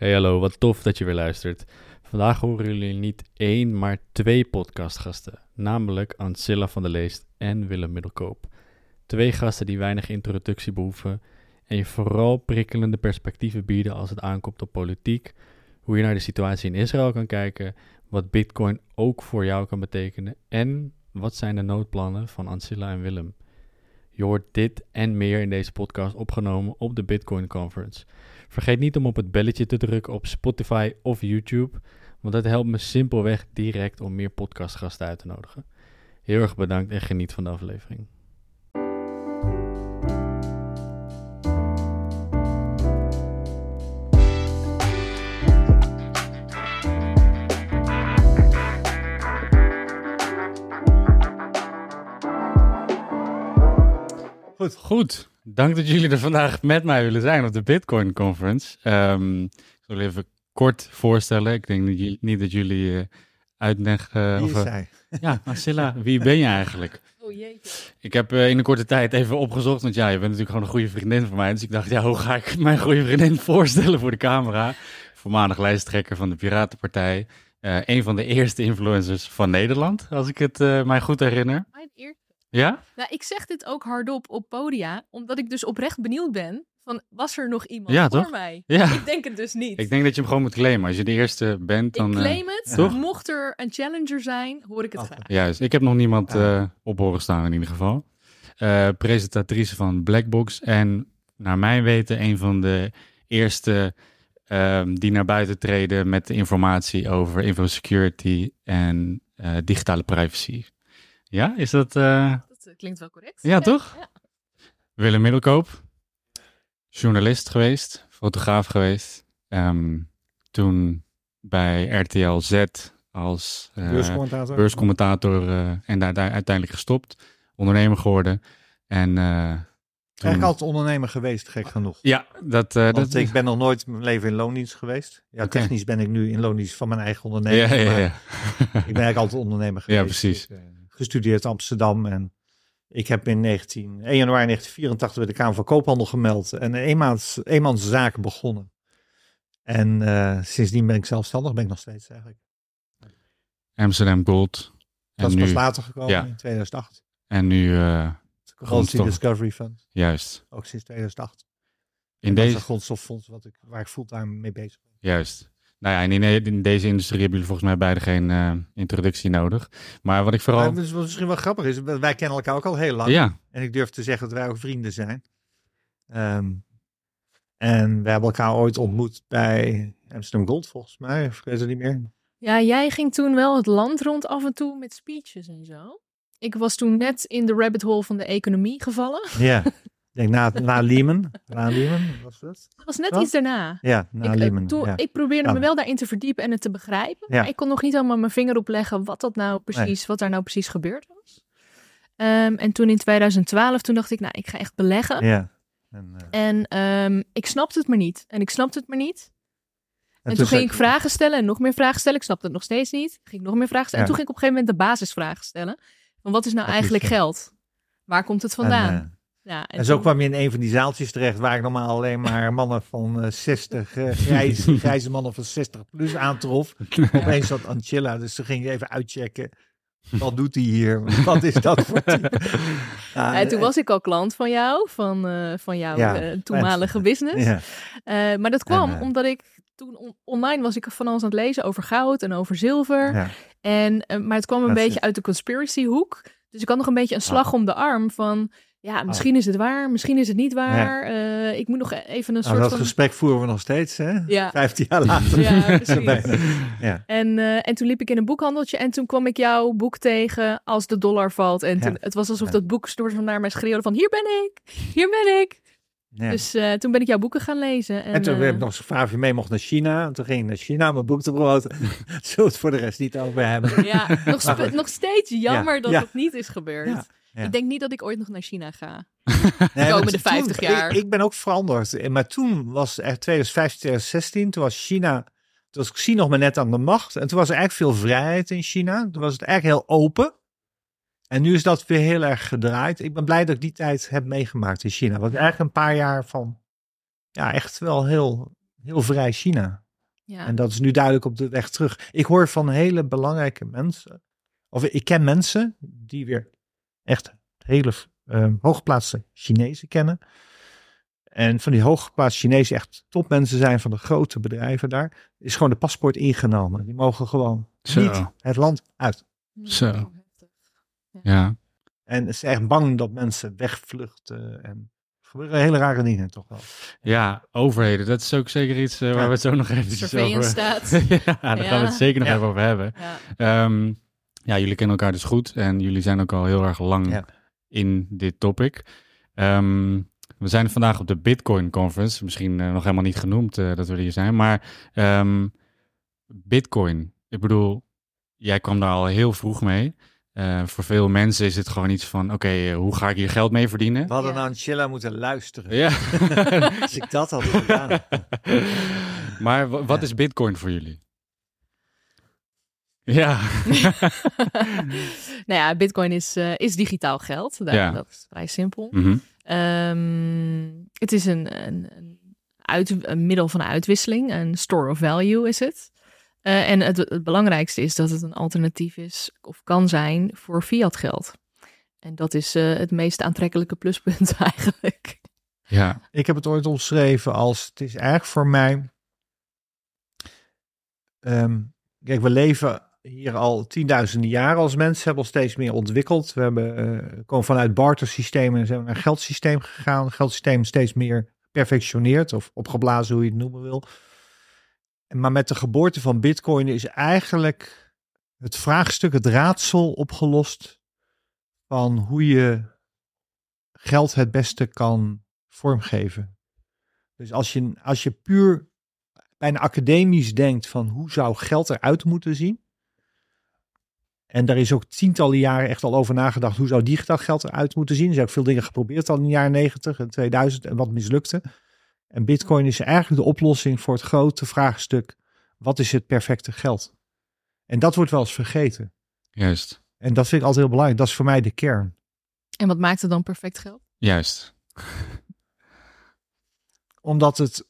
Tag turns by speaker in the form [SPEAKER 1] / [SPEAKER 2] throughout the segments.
[SPEAKER 1] Hey hallo, wat tof dat je weer luistert. Vandaag horen jullie niet één, maar twee podcastgasten. Namelijk Ancilla van der Leest en Willem Middelkoop. Twee gasten die weinig introductie behoeven en je vooral prikkelende perspectieven bieden als het aankomt op politiek, hoe je naar de situatie in Israël kan kijken, wat Bitcoin ook voor jou kan betekenen en wat zijn de noodplannen van Ancilla en Willem. Je hoort dit en meer in deze podcast opgenomen op de Bitcoin Conference. Vergeet niet om op het belletje te drukken op Spotify of YouTube, want dat helpt me simpelweg direct om meer podcastgasten uit te nodigen. Heel erg bedankt en geniet van de aflevering. Goed. Goed. Dank dat jullie er vandaag met mij willen zijn op de Bitcoin Conference. Ehm, ik zal even kort voorstellen. Ik denk niet, niet dat jullie uh, uitleggen.
[SPEAKER 2] Wie
[SPEAKER 1] of,
[SPEAKER 2] is
[SPEAKER 1] eh,
[SPEAKER 2] zij?
[SPEAKER 1] ja, Marcilla, wie ben je eigenlijk?
[SPEAKER 3] Oh jeetje.
[SPEAKER 1] Ik heb eh, in een korte tijd even opgezocht, want ja, je bent natuurlijk gewoon een goede vriendin van mij. Dus ik dacht, ja, hoe ga ik mijn goede vriendin voorstellen voor de camera? Voormalig lijsttrekker van de Piratenpartij. Eh een van de eerste influencers van Nederland, als ik het eh, mij goed herinner.
[SPEAKER 3] Mijn eer.
[SPEAKER 1] Ja?
[SPEAKER 3] Nou, ik zeg dit ook hardop op podia, omdat ik dus oprecht benieuwd ben van, was er nog iemand
[SPEAKER 1] Ja,
[SPEAKER 3] voor
[SPEAKER 1] toch?
[SPEAKER 3] mij?
[SPEAKER 1] Ja.
[SPEAKER 3] Ik denk het dus niet.
[SPEAKER 1] Ik denk dat je hem gewoon moet claimen. Als je de eerste bent, dan...
[SPEAKER 3] Ik
[SPEAKER 1] eh,
[SPEAKER 3] claim het.
[SPEAKER 1] Toch?
[SPEAKER 3] Mocht er een challenger zijn, hoor ik het
[SPEAKER 2] Altijd.
[SPEAKER 3] graag.
[SPEAKER 1] Juist, ik heb nog niemand
[SPEAKER 2] Ah.
[SPEAKER 1] eh, op horen staan in ieder geval. Eh, presentatrice van Blackbox en naar mijn weten een van de eerste ehm, die naar buiten treden met de informatie over infosecurity en eh, digitale privacy. Ja, is dat... eh,
[SPEAKER 3] Dat eh, klinkt wel correct.
[SPEAKER 1] Ja, toch?
[SPEAKER 3] Ja.
[SPEAKER 1] Willem Middelkoop, journalist geweest, fotograaf geweest. Ehm, toen bij RTL Z als eh,
[SPEAKER 2] Beurscommentator?
[SPEAKER 1] beurscommentator eh, en daar, daar uiteindelijk gestopt. Ondernemer geworden. En eh, toen-
[SPEAKER 2] Eigenlijk altijd ondernemer geweest, gek genoeg.
[SPEAKER 1] Ja, dat... eh,
[SPEAKER 2] Want
[SPEAKER 1] dat
[SPEAKER 2] ik ben nog nooit in mijn leven in loondienst geweest. Ja, technisch ben ik nu in loondienst van mijn eigen onderneming.
[SPEAKER 1] ja, ja. ja.
[SPEAKER 2] Ik ben eigenlijk altijd ondernemer geweest.
[SPEAKER 1] Ja, precies.
[SPEAKER 2] Eh, gestudeerd Amsterdam en ik heb in 19, 1 januari 1984 bij de Kamer van Koophandel gemeld. En een eenmaans, eenmanszaken begonnen. En eh, sindsdien ben ik zelfstandig, ben ik nog steeds eigenlijk.
[SPEAKER 1] Amsterdam Gold. En
[SPEAKER 2] Dat is pas later gekomen
[SPEAKER 1] ja.
[SPEAKER 2] in 2008.
[SPEAKER 1] en nu
[SPEAKER 2] Commodity
[SPEAKER 1] Grondstof.
[SPEAKER 2] Discovery Fund,
[SPEAKER 1] juist.
[SPEAKER 2] ook sinds 2008.
[SPEAKER 1] In
[SPEAKER 2] En
[SPEAKER 1] deze...
[SPEAKER 2] grondstoffonds wat ik, waar ik fulltime mee bezig ben.
[SPEAKER 1] Juist. Nou ja, en in, in deze industrie hebben jullie volgens mij beide geen eh, introductie nodig. Maar wat ik vooral...
[SPEAKER 2] Maar wat misschien wel grappig is, wij kennen elkaar ook al heel lang.
[SPEAKER 1] Ja,
[SPEAKER 2] En ik durf te zeggen dat wij ook vrienden zijn. Ehm, en we hebben elkaar ooit ontmoet bij Amsterdam Gold, volgens mij. Of ik weet het niet meer.
[SPEAKER 3] Ja, jij ging toen wel het land rond af en toe met speeches en zo. Ik was toen net in de rabbit hole van de economie gevallen.
[SPEAKER 2] Ja. Ik denk na, na Lehman. Na Lehman, was dat?
[SPEAKER 3] Dat was net iets daarna.
[SPEAKER 2] Ja, na
[SPEAKER 3] ik, eh,
[SPEAKER 2] Lehman.
[SPEAKER 3] toen,
[SPEAKER 2] ja.
[SPEAKER 3] ik probeerde me wel daarin te verdiepen en het te begrijpen.
[SPEAKER 2] Ja.
[SPEAKER 3] Maar ik kon nog niet helemaal mijn vinger op leggen wat dat nou precies, wat daar nou precies gebeurd was. Ehm, en toen in 2012, toen dacht ik, nou, ik ga echt beleggen.
[SPEAKER 2] ja. En, eh,
[SPEAKER 3] En ehm, ik snapte het maar niet. En ik snapte het maar niet. En, toen, ging ik vragen stellen en nog meer vragen stellen. Ik snapte het nog steeds niet. Ging ik nog meer vragen stellen.
[SPEAKER 2] Ja.
[SPEAKER 3] En toen ging ik op een gegeven moment de basisvragen stellen. Van wat is nou eigenlijk geld? Waar komt het vandaan?
[SPEAKER 2] En, eh,
[SPEAKER 3] ja, en
[SPEAKER 2] en zo
[SPEAKER 3] toen-
[SPEAKER 2] kwam je in een van die zaaltjes terecht waar ik normaal alleen maar mannen van eh, 60, eh, grijze, grijze mannen van 60 plus aantrof. Opeens zat Anchilla, dus toen ging je even uitchecken. Wat doet hij hier? Wat is dat voor type? Ja,
[SPEAKER 3] en toen was ik al klant van jou, van, eh, van jouw
[SPEAKER 2] Ja,
[SPEAKER 3] eh, toenmalige business.
[SPEAKER 2] Ja,
[SPEAKER 3] Eh, maar dat kwam
[SPEAKER 2] En, eh,
[SPEAKER 3] omdat ik toen on- online was ik van alles aan het lezen over goud en over zilver. En, eh, maar het kwam een
[SPEAKER 2] Dat
[SPEAKER 3] beetje uit de conspiracy hoek. Dus ik had nog een beetje een slag om de arm van... Ja, misschien is het waar, misschien is het niet waar. Eh, ik moet nog even een
[SPEAKER 2] Nou,
[SPEAKER 3] soort
[SPEAKER 2] dat
[SPEAKER 3] van...
[SPEAKER 2] gesprek voeren we nog steeds, hè?
[SPEAKER 3] Ja.
[SPEAKER 2] Vijftien jaar later.
[SPEAKER 3] Ja, precies.
[SPEAKER 2] Ja.
[SPEAKER 3] En, eh, en toen liep ik in een boekhandeltje en toen kwam ik jouw boek tegen als de dollar valt. En toen, het was alsof dat boekstore van naar mij schreeuwde van hier ben ik, hier ben ik.
[SPEAKER 2] Ja.
[SPEAKER 3] Dus eh, toen ben ik jouw boeken gaan lezen. En,
[SPEAKER 2] en toen werd ik nog eens gevraagd of je mee mocht naar China. En toen ging ik naar China om mijn boek te promoten. Zullen we het voor de rest niet over hebben?
[SPEAKER 3] Ja, nog, nog steeds jammer
[SPEAKER 2] Ja,
[SPEAKER 3] dat het niet is gebeurd.
[SPEAKER 2] Ja.
[SPEAKER 3] Ik denk niet dat ik ooit nog naar China ga.
[SPEAKER 2] Nee,
[SPEAKER 3] komende
[SPEAKER 2] want
[SPEAKER 3] 50
[SPEAKER 2] toen-
[SPEAKER 3] jaar.
[SPEAKER 2] Ik, ik ben ook veranderd. Eh, Maar toen was het 2015, 2016. Toen was China... Toen was Xi nog maar net aan de macht. En toen was er eigenlijk veel vrijheid in China. Toen was het eigenlijk heel open. En nu is dat weer heel erg gedraaid. Ik ben blij dat ik die tijd heb meegemaakt in China. Want eigenlijk een paar jaar van... Ja, echt wel heel, heel vrij China.
[SPEAKER 3] Ja.
[SPEAKER 2] En dat is nu duidelijk op de weg terug. Ik hoor van hele belangrijke mensen, of ik ken mensen die weer echt hele uh, hooggeplaatste Chinezen kennen. En van die hooggeplaatste Chinezen echt topmensen zijn van de grote bedrijven daar, is gewoon de paspoort ingenomen. Die mogen gewoon
[SPEAKER 1] Zo.
[SPEAKER 2] niet het land uit.
[SPEAKER 1] Zo. Ja.
[SPEAKER 2] En ze zijn echt bang dat mensen wegvluchten. En er gebeuren hele rare dingen toch wel.
[SPEAKER 1] ja, overheden. Dat is ook zeker iets eh, waar
[SPEAKER 2] Ja.
[SPEAKER 1] we het zo nog even over...
[SPEAKER 3] staat.
[SPEAKER 1] ja, daar gaan we het zeker nog
[SPEAKER 2] Ja.
[SPEAKER 1] even over hebben.
[SPEAKER 3] Ja.
[SPEAKER 1] Ja, jullie kennen elkaar dus goed en jullie zijn ook al heel erg lang
[SPEAKER 2] Ja.
[SPEAKER 1] in dit topic. Ehm, we zijn vandaag op de Bitcoin Conference. Misschien eh, nog helemaal niet genoemd eh, dat we hier zijn. Maar ehm, Bitcoin, ik bedoel, jij kwam daar al heel vroeg mee. Eh, voor veel mensen is het gewoon iets van, oké, hoe ga ik hier geld mee verdienen?
[SPEAKER 2] We hadden
[SPEAKER 3] Ja.
[SPEAKER 2] naar een chilla moeten luisteren.
[SPEAKER 1] Ja.
[SPEAKER 2] Als ik dat had gedaan.
[SPEAKER 1] maar wa- wat
[SPEAKER 2] Ja.
[SPEAKER 1] is Bitcoin voor jullie? Ja.
[SPEAKER 3] nou ja, bitcoin is, eh, is digitaal geld. Daar,
[SPEAKER 1] Ja.
[SPEAKER 3] Dat is vrij simpel.
[SPEAKER 1] Mhm.
[SPEAKER 3] Ehm, het is een, een, een, uit, een middel van uitwisseling. Een store of value is het. Eh, en het, het belangrijkste is dat het een alternatief is of kan zijn voor fiat geld. En dat is eh, het meest aantrekkelijke pluspunt eigenlijk.
[SPEAKER 1] Ja.
[SPEAKER 2] Ik heb het ooit omschreven als, het is eigenlijk voor mij... Ehm, kijk, we leven hier al tienduizenden jaren als mensen, hebben ons steeds meer ontwikkeld. We hebben, eh, komen vanuit bartersystemen en zijn we naar geldsysteem gegaan. Geldsysteem steeds meer perfectioneerd of opgeblazen, hoe je het noemen wil. Maar met de geboorte van bitcoin is eigenlijk het vraagstuk, het raadsel opgelost van hoe je geld het beste kan vormgeven. Dus als je, als je puur bijna academisch denkt van hoe zou geld eruit moeten zien. En daar is ook tientallen jaren echt al over nagedacht hoe zou digitaal geld eruit moeten zien. Er zijn ook veel dingen geprobeerd al in de jaren 90 en 2000 en wat mislukte. En bitcoin is eigenlijk de oplossing voor het grote vraagstuk. Wat is het perfecte geld? En dat wordt wel eens vergeten.
[SPEAKER 1] Juist.
[SPEAKER 2] En dat vind ik altijd heel belangrijk. Dat is voor mij de kern.
[SPEAKER 3] En wat maakt het dan perfect geld?
[SPEAKER 1] Juist.
[SPEAKER 2] omdat het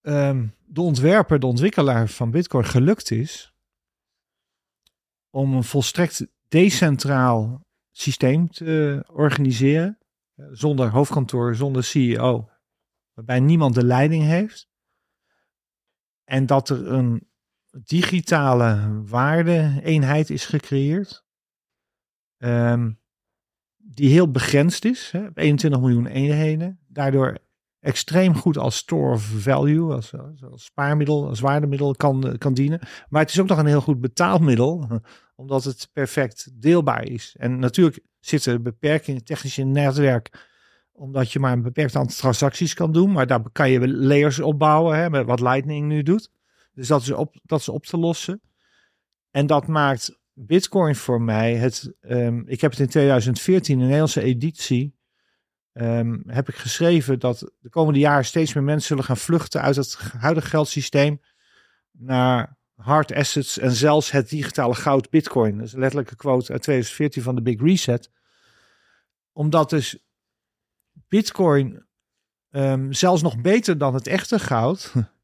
[SPEAKER 2] ehm, de ontwerper, de ontwikkelaar van Bitcoin gelukt is om een volstrekt decentraal systeem te organiseren, eh, zonder hoofdkantoor, zonder CEO, waarbij niemand de leiding heeft. En dat er een digitale waarde-eenheid is gecreëerd, ehm, die heel begrensd is, hè, 21 miljoen eenheden, daardoor extreem goed als store of value, als, als, spaarmiddel, als waardemiddel kan, kan dienen. Maar het is ook nog een heel goed betaalmiddel, omdat het perfect deelbaar is. En natuurlijk zitten beperkingen technisch in het netwerk, omdat je maar een beperkt aantal transacties kan doen. Maar daar kan je layers opbouwen, hè, met wat Lightning nu doet. Dus dat is op, dat is op te lossen. En dat maakt Bitcoin voor mij het. ehm, ik heb het in 2014 een Nederlandse editie ehm, heb ik geschreven dat de komende jaren steeds meer mensen zullen gaan vluchten uit het huidige geldsysteem naar hard assets en zelfs het digitale goud Bitcoin. Dat is een letterlijke quote uit 2014 van de Big Reset. Omdat dus Bitcoin ehm, zelfs nog beter dan het echte goud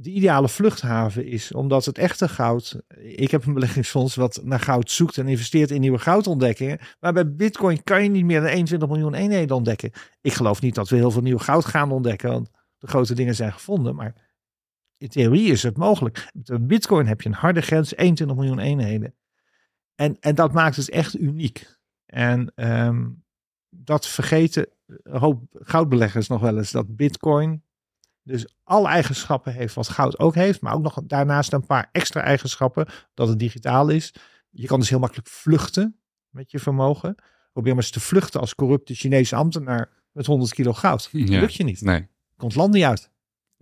[SPEAKER 2] de ideale vluchthaven is. Omdat het echte goud, ik heb een beleggingsfonds wat naar goud zoekt en investeert in nieuwe goudontdekkingen. Maar bij Bitcoin kan je niet meer dan 21 miljoen eenheden ontdekken. Ik geloof niet dat we heel veel nieuw goud gaan ontdekken, want de grote dingen zijn gevonden. Maar in theorie is het mogelijk. Met Bitcoin heb je een harde grens, 21 miljoen eenheden. En, en dat maakt het echt uniek. En ehm, dat vergeten een hoop goudbeleggers nog wel eens, dat Bitcoin dus alle eigenschappen heeft wat goud ook heeft, maar ook nog daarnaast een paar extra eigenschappen, dat het digitaal is. Je kan dus heel makkelijk vluchten met je vermogen. Probeer maar eens te vluchten als corrupte Chinese ambtenaar met 100 kilo goud. Dat
[SPEAKER 1] Ja.
[SPEAKER 2] lukt je niet.
[SPEAKER 1] Nee.
[SPEAKER 2] Komt land niet uit.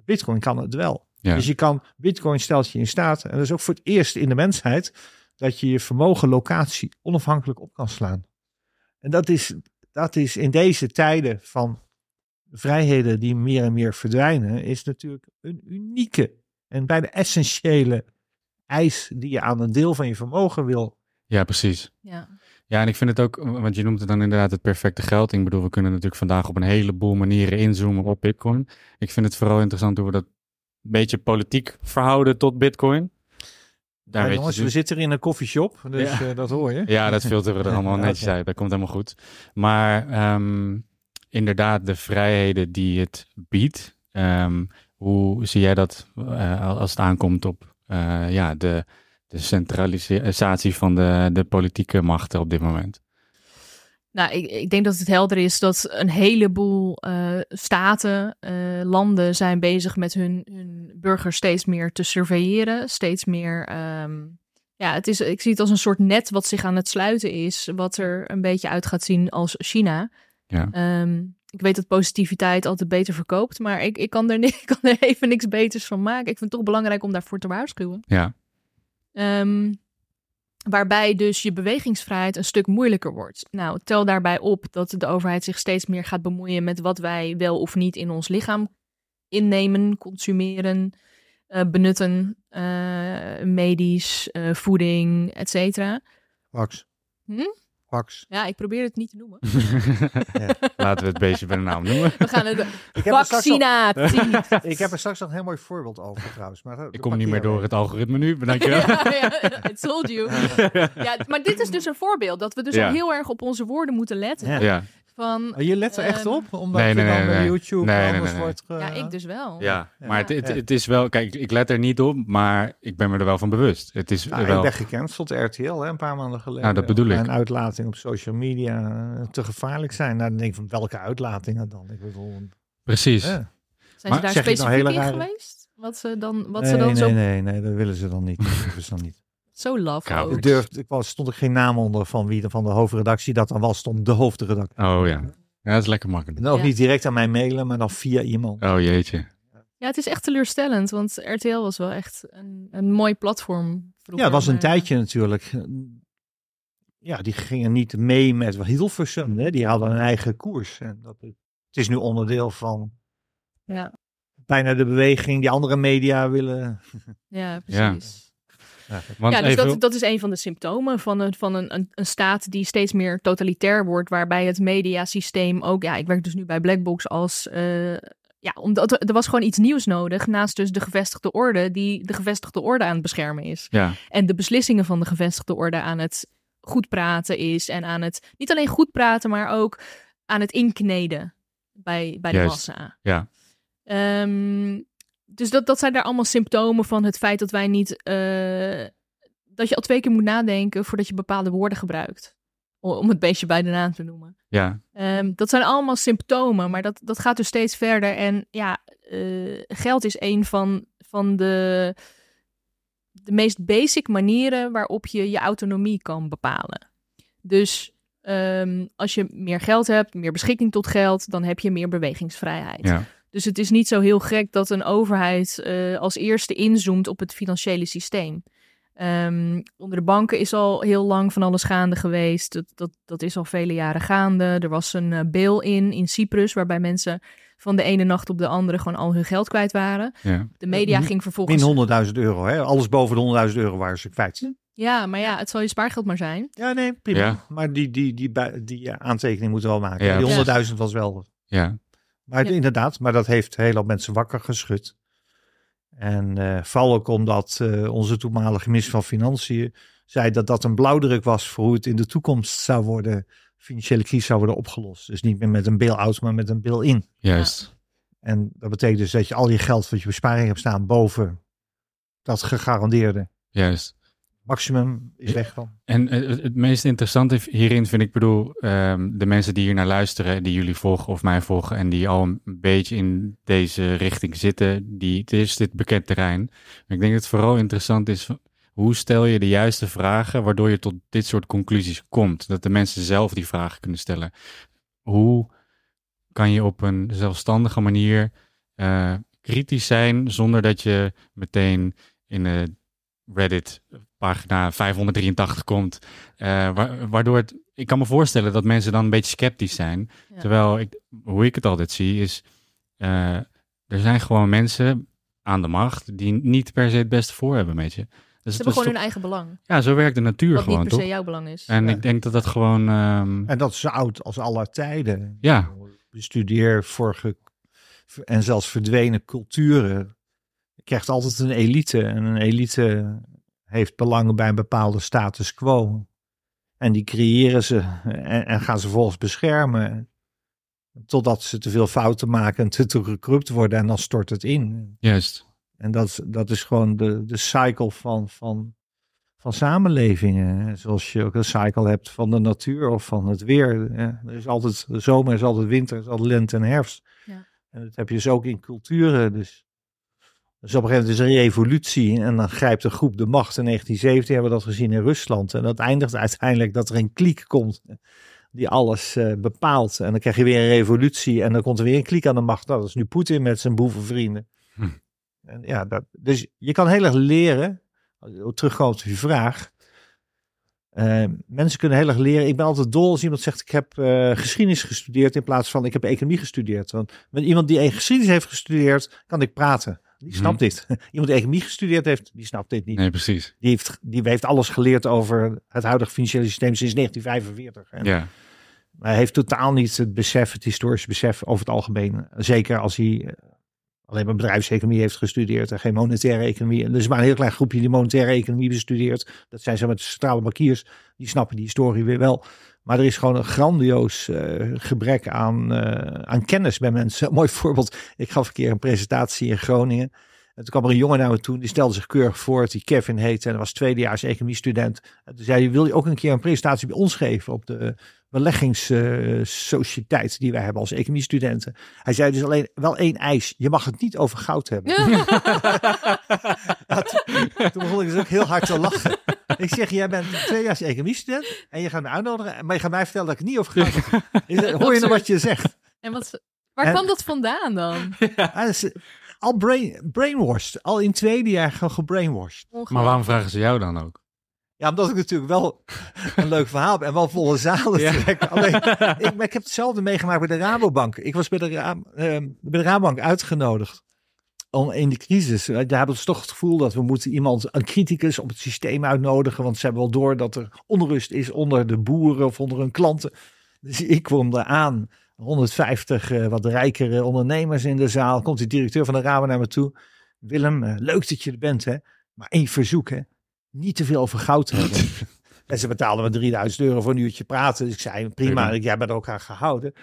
[SPEAKER 2] Bitcoin kan het wel.
[SPEAKER 1] Ja.
[SPEAKER 2] Dus je kan, Bitcoin stelt je in staat, en dat is ook voor het eerst in de mensheid, dat je je vermogen locatie onafhankelijk op kan slaan. En dat is, dat is in deze tijden van vrijheden die meer en meer verdwijnen, is natuurlijk een unieke en bijna essentiële eis die je aan een deel van je vermogen wil.
[SPEAKER 1] ja, precies.
[SPEAKER 3] Ja.
[SPEAKER 1] Ja, en ik vind het ook, want je noemt het dan inderdaad het perfecte geld. Ik bedoel, we kunnen natuurlijk vandaag op een heleboel manieren inzoomen op Bitcoin. Ik vind het vooral interessant hoe we dat
[SPEAKER 4] beetje politiek verhouden tot bitcoin. Daar
[SPEAKER 2] Ja,
[SPEAKER 4] weet je
[SPEAKER 2] jongens,
[SPEAKER 4] dus-
[SPEAKER 2] we zitten hier in een koffieshop, dus
[SPEAKER 4] Ja.
[SPEAKER 2] eh, dat hoor je.
[SPEAKER 4] Ja, dat filteren we er allemaal netjes uit. Dat komt helemaal goed. Maar ehm, inderdaad, de vrijheden die het biedt. ehm, hoe zie jij dat eh, als het aankomt op eh, ja, de, centralisatie van de, de politieke machten op dit moment?
[SPEAKER 3] Nou, ik, ik denk dat het helder is dat een heleboel eh, staten, eh, landen zijn bezig met hun, hun burgers steeds meer te surveilleren. Steeds meer. ehm, ja, het is, ik zie het als een soort net wat zich aan het sluiten is. Wat er een beetje uit gaat zien als China.
[SPEAKER 4] Ja.
[SPEAKER 3] Ehm, ik weet dat positiviteit altijd beter verkoopt. Maar ik, ik, kan er, ik kan er even niks beters van maken. Ik vind het toch belangrijk om daarvoor te waarschuwen.
[SPEAKER 4] Ja,
[SPEAKER 3] Ehm, waarbij dus je bewegingsvrijheid een stuk moeilijker wordt. Nou, tel daarbij op dat de overheid zich steeds meer gaat bemoeien met wat wij wel of niet in ons lichaam innemen, consumeren, eh, benutten, eh, medisch, eh, voeding, et cetera.
[SPEAKER 2] Wax.
[SPEAKER 3] Hm? Ja, ik probeer het niet te noemen.
[SPEAKER 4] laten we het beestje bij de naam noemen.
[SPEAKER 3] We gaan het...
[SPEAKER 2] Ik heb, er straks nog,
[SPEAKER 3] Vaccinatie!
[SPEAKER 2] ik heb er straks nog een heel mooi voorbeeld over trouwens. Maar dat-
[SPEAKER 4] Ik kom niet meer door het algoritme nu, bedankjewel.
[SPEAKER 3] ja, ja, I told you. Ja, maar dit is dus een voorbeeld. Dat we dus
[SPEAKER 4] Ja.
[SPEAKER 3] al heel erg op onze woorden moeten letten. Van.
[SPEAKER 2] Oh, Je let er echt
[SPEAKER 3] Ehm,
[SPEAKER 2] op? Omdat
[SPEAKER 4] nee,
[SPEAKER 2] je
[SPEAKER 4] nee,
[SPEAKER 2] dan
[SPEAKER 4] nee,
[SPEAKER 2] bij
[SPEAKER 4] nee.
[SPEAKER 2] YouTube
[SPEAKER 4] Nee, nee,
[SPEAKER 2] anders
[SPEAKER 4] nee, nee.
[SPEAKER 2] wordt... ge-
[SPEAKER 3] ja, ik dus wel.
[SPEAKER 4] Ja, maar het, het, is wel, kijk, ik let er niet op, maar ik ben me er wel van bewust. Het is
[SPEAKER 2] Nou,
[SPEAKER 4] wel,
[SPEAKER 2] Ik ben gecanceld RTL hè, een paar maanden geleden.
[SPEAKER 4] Nou, dat bedoel ik.
[SPEAKER 2] Een uitlating op social media eh, te gevaarlijk zijn. Nou, dan denk ik van welke uitlatingen dan? Ik bedoel,
[SPEAKER 4] precies.
[SPEAKER 2] eh.
[SPEAKER 3] Zijn
[SPEAKER 4] Maar
[SPEAKER 3] ze daar
[SPEAKER 2] nou
[SPEAKER 3] specifiek in
[SPEAKER 2] rare-
[SPEAKER 3] geweest? Wat ze dan, wat
[SPEAKER 2] nee,
[SPEAKER 3] ze dan
[SPEAKER 2] nee,
[SPEAKER 3] zo,
[SPEAKER 2] nee, nee, dat willen ze dan niet. Dat ze dan niet.
[SPEAKER 3] Zo love
[SPEAKER 4] Koud.
[SPEAKER 2] Er durfde, ik was, stond er geen naam onder van wie er van de hoofdredactie dat dan was, stond de hoofdredactie.
[SPEAKER 4] Oh ja. Ja, dat is lekker makkelijk.
[SPEAKER 2] En dan ook
[SPEAKER 3] Ja.
[SPEAKER 2] niet direct aan mij mailen, maar dan via iemand.
[SPEAKER 4] Oh jeetje.
[SPEAKER 3] Ja, het is echt teleurstellend, want RTL was wel echt een, een mooi platform.
[SPEAKER 2] Ja,
[SPEAKER 3] vroeger,
[SPEAKER 2] het was een
[SPEAKER 3] maar-
[SPEAKER 2] tijdje natuurlijk. Ja, die gingen niet mee met Hilversum. Hè? Die hadden een eigen koers. En dat, het is nu onderdeel van
[SPEAKER 3] Ja,
[SPEAKER 2] bijna de beweging die andere media willen.
[SPEAKER 3] ja precies.
[SPEAKER 4] Want
[SPEAKER 3] Ja, dus
[SPEAKER 4] even,
[SPEAKER 3] dat, dat is een van de symptomen van, een, van een, een, een staat die steeds meer totalitair wordt, waarbij het mediasysteem ook, ja, ik werk dus nu bij Blackbox als, eh, ja, omdat er, er was gewoon iets nieuws nodig, naast dus de gevestigde orde, die de gevestigde orde aan het beschermen is.
[SPEAKER 4] ja,
[SPEAKER 3] En de beslissingen van de gevestigde orde aan het goed praten is en aan het, niet alleen goed praten, maar ook aan het inkneden bij, bij de
[SPEAKER 4] Juist.
[SPEAKER 3] massa.
[SPEAKER 4] ja,
[SPEAKER 3] Ehm, dus dat, dat zijn daar allemaal symptomen van het feit dat wij niet. eh, dat je al twee keer moet nadenken voordat je bepaalde woorden gebruikt. Om het beestje bij de naam te noemen.
[SPEAKER 4] ja,
[SPEAKER 3] Ehm, dat zijn allemaal symptomen, maar dat, dat gaat dus steeds verder. En ja, eh, geld is een van, van de, de meest basic manieren waarop je je autonomie kan bepalen. Dus ehm, als je meer geld hebt, meer beschikking tot geld, dan heb je meer bewegingsvrijheid.
[SPEAKER 4] ja.
[SPEAKER 3] Dus het is niet zo heel gek dat een overheid eh, als eerste inzoomt op het financiële systeem. Ehm, onder de banken is al heel lang van alles gaande geweest. Dat, dat, dat is al vele jaren gaande. Er was een uh, bail-in in Cyprus, waarbij mensen van de ene nacht op de andere gewoon al hun geld kwijt waren.
[SPEAKER 4] ja.
[SPEAKER 3] De media
[SPEAKER 2] Min-
[SPEAKER 3] ging vervolgens.
[SPEAKER 2] Min 100.000 euro. Hè? Alles boven de 100.000 euro waren ze kwijt.
[SPEAKER 3] Ja, maar ja, het zal je spaargeld maar zijn.
[SPEAKER 2] Ja, nee, prima.
[SPEAKER 4] Ja.
[SPEAKER 2] Maar die, die, die, die ja, aantekening moeten we wel maken.
[SPEAKER 4] Ja,
[SPEAKER 2] die 100.000 was wel.
[SPEAKER 4] ja.
[SPEAKER 2] Maar
[SPEAKER 3] Ja.
[SPEAKER 2] inderdaad, maar dat heeft heel veel mensen wakker geschud. En eh, vooral ook omdat eh, onze toenmalige minister van Financiën zei dat dat een blauwdruk was voor hoe het in de toekomst zou worden, financiële crisis zou worden opgelost. Dus niet meer met een bail-out, maar met een bail-in.
[SPEAKER 4] Juist.
[SPEAKER 2] En dat betekent dus dat je al je geld wat je besparing hebt staan boven dat gegarandeerde
[SPEAKER 4] Juist.
[SPEAKER 2] Maximum is weg dan.
[SPEAKER 4] En het, het meest interessante hierin vind ik, bedoel, ehm, de mensen die hier naar luisteren, die jullie volgen of mij volgen en die al een beetje in deze richting zitten, die, het is dit bekend terrein. Maar ik denk dat het vooral interessant is, hoe stel je de juiste vragen waardoor je tot dit soort conclusies komt? Dat de mensen zelf die vragen kunnen stellen. Hoe kan je op een zelfstandige manier eh, kritisch zijn zonder dat je meteen in de Reddit pagina 583 komt. eh, wa- waardoor het, ik kan me voorstellen dat mensen dan een beetje sceptisch zijn.
[SPEAKER 3] Ja.
[SPEAKER 4] Terwijl ik, hoe ik het altijd zie is, eh, er zijn gewoon mensen aan de macht die niet per se het beste voor hebben met je. Dus
[SPEAKER 3] Ze
[SPEAKER 4] het
[SPEAKER 3] hebben
[SPEAKER 4] is
[SPEAKER 3] gewoon hun eigen belang.
[SPEAKER 4] ja, zo werkt de natuur
[SPEAKER 3] Wat
[SPEAKER 4] gewoon,
[SPEAKER 3] niet per
[SPEAKER 4] toch?
[SPEAKER 3] se jouw belang is.
[SPEAKER 4] En
[SPEAKER 2] Ja.
[SPEAKER 4] ik denk dat dat gewoon, ehm,
[SPEAKER 2] En dat is zo oud als aller tijden.
[SPEAKER 4] Ja.
[SPEAKER 2] Bestudeer vorige en zelfs verdwenen culturen. Krijgt altijd een elite. En een elite heeft belangen bij een bepaalde status quo. En die creëren ze en, en gaan ze volgens beschermen. Totdat ze te veel fouten maken en te, te worden en dan stort het in.
[SPEAKER 4] Juist.
[SPEAKER 2] En dat, is- dat is gewoon de, de cycle van, van, van samenlevingen. Zoals je ook een cycle hebt van de natuur of van het weer. Er is altijd zomer, er is altijd winter, er is altijd lente en herfst.
[SPEAKER 3] Ja.
[SPEAKER 2] En dat heb je dus ook in culturen. Dus, dus op een gegeven moment is er een revolutie en dan grijpt een groep de macht. In 1917 hebben we dat gezien in Rusland. En dat eindigt uiteindelijk dat er een kliek komt die alles eh, bepaalt. En dan krijg je weer een revolutie en dan komt er weer een kliek aan de macht. Nou, dat is nu Poetin met zijn boevenvrienden.
[SPEAKER 4] Hm.
[SPEAKER 2] En ja, dat, dus je kan heel erg leren, terugkomen op je vraag. Eh, mensen kunnen heel erg leren. Ik ben altijd dol als iemand zegt: Ik heb eh, geschiedenis gestudeerd. in plaats van ik heb economie gestudeerd. Want met iemand die geschiedenis heeft gestudeerd, kan ik praten. Die snapt dit. Iemand die economie gestudeerd heeft, die snapt dit niet.
[SPEAKER 4] Nee, precies.
[SPEAKER 2] Die, heeft, die heeft alles geleerd over het huidige financiële systeem sinds 1945. En
[SPEAKER 4] Ja.
[SPEAKER 2] hij heeft totaal niet het besef, het historische besef over het algemeen. Zeker als hij alleen maar bedrijfseconomie heeft gestudeerd en geen monetaire economie. En er is maar een heel klein groepje die monetaire economie bestudeert. Dat zijn zo met centrale bankiers. Die snappen die historie weer wel. Maar er is gewoon een grandioos eh, gebrek aan, eh, aan kennis bij mensen. Een mooi voorbeeld. Ik gaf een keer een presentatie in Groningen. En toen kwam er een jongen naar me toe. Die stelde zich keurig voor. Die Kevin heette. En dat was tweedejaars economiestudent. En toen zei hij, wil je ook een keer een presentatie bij ons geven op de beleggingssociëteit die wij hebben als economiestudenten. Hij zei dus alleen wel één eis. Je mag het niet over goud hebben. Ja, toen, toen begon ik dus ook heel hard te lachen. Ik zeg, jij bent tweedejaars economiestudent en je gaat me uitnodigen, maar je gaat mij vertellen dat ik het niet over goud heb. Hoor je nou wat je zegt?
[SPEAKER 3] En wat, waar
[SPEAKER 2] En-
[SPEAKER 3] kwam dat vandaan dan?
[SPEAKER 2] Is, al brain, brainwashed, al in tweede jaar gewoon gebrainwashed.
[SPEAKER 4] Maar waarom vragen ze jou dan ook?
[SPEAKER 2] Ja, omdat ik natuurlijk wel een leuk verhaal heb en wel volle zalen
[SPEAKER 4] Ja.
[SPEAKER 2] trek. Alleen, ik, maar ik heb hetzelfde meegemaakt bij de Rabobank. Ik was bij de, Ra- ehm, bij de Rabobank uitgenodigd om in de crisis. eh, Daar hebben ze toch het gevoel dat we moeten iemand, een criticus op het systeem uitnodigen. Want ze hebben wel door dat er onrust is onder de boeren of onder hun klanten. Dus ik kwam daar aan. 150 eh, wat rijkere ondernemers in de zaal. Komt de directeur van de Rabo naar me toe. Willem, eh, leuk dat je er bent, hè? Maar één verzoek, hè? Niet te veel over goud hebben. en ze betaalden me 3000 euro voor een uurtje praten. Dus ik zei, prima, ik, jij bent er ook aan gehouden.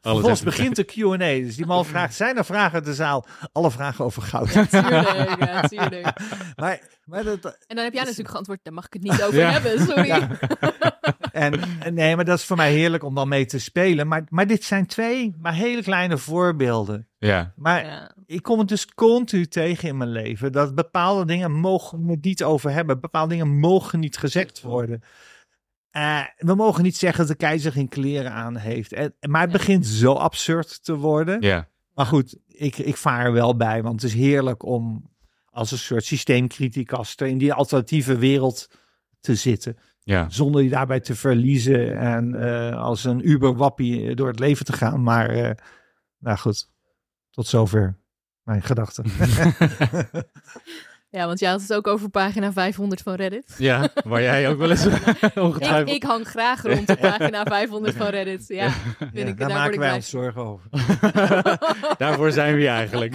[SPEAKER 2] Vervolgens, begint de Q&A. Dus die man vraagt, zijn er vragen uit de zaal? Alle vragen over goud.
[SPEAKER 3] Tuurlijk, ja, tuurlijk.
[SPEAKER 2] maar, maar dat,
[SPEAKER 3] En dan heb jij natuurlijk geantwoord, daar mag ik het niet over
[SPEAKER 4] Ja.
[SPEAKER 3] hebben, sorry.
[SPEAKER 2] Ja. En, nee, maar dat is voor mij heerlijk om dan mee te spelen. Maar, maar dit zijn twee, maar hele kleine voorbeelden.
[SPEAKER 4] Ja.
[SPEAKER 2] Maar
[SPEAKER 3] Ja.
[SPEAKER 2] ik kom het dus continu tegen in mijn leven. Dat bepaalde dingen mogen we het niet over hebben. Bepaalde dingen mogen niet gezegd worden. Eh, we mogen niet zeggen dat de keizer geen kleren aan heeft. En, maar het
[SPEAKER 3] Ja.
[SPEAKER 2] begint zo absurd te worden.
[SPEAKER 4] Ja.
[SPEAKER 2] Maar goed, ik, ik vaar er wel bij. Want het is heerlijk om als een soort systeemcriticas in die alternatieve wereld te zitten.
[SPEAKER 4] Ja.
[SPEAKER 2] Zonder je daarbij te verliezen en eh, als een uberwappie door het leven te gaan. Maar eh, nou goed, tot zover mijn gedachten.
[SPEAKER 3] ja, want jij had het ook over pagina 500 van Reddit.
[SPEAKER 4] ja, waar jij ook wel eens
[SPEAKER 3] Ik,
[SPEAKER 4] ongetwijfeld...
[SPEAKER 3] ik hang graag rond de pagina 500 van Reddit. Ja, vind
[SPEAKER 2] Ja,
[SPEAKER 3] ik,
[SPEAKER 2] daar maken
[SPEAKER 3] ik
[SPEAKER 2] wij ons zorgen over.
[SPEAKER 4] Daarvoor zijn we eigenlijk.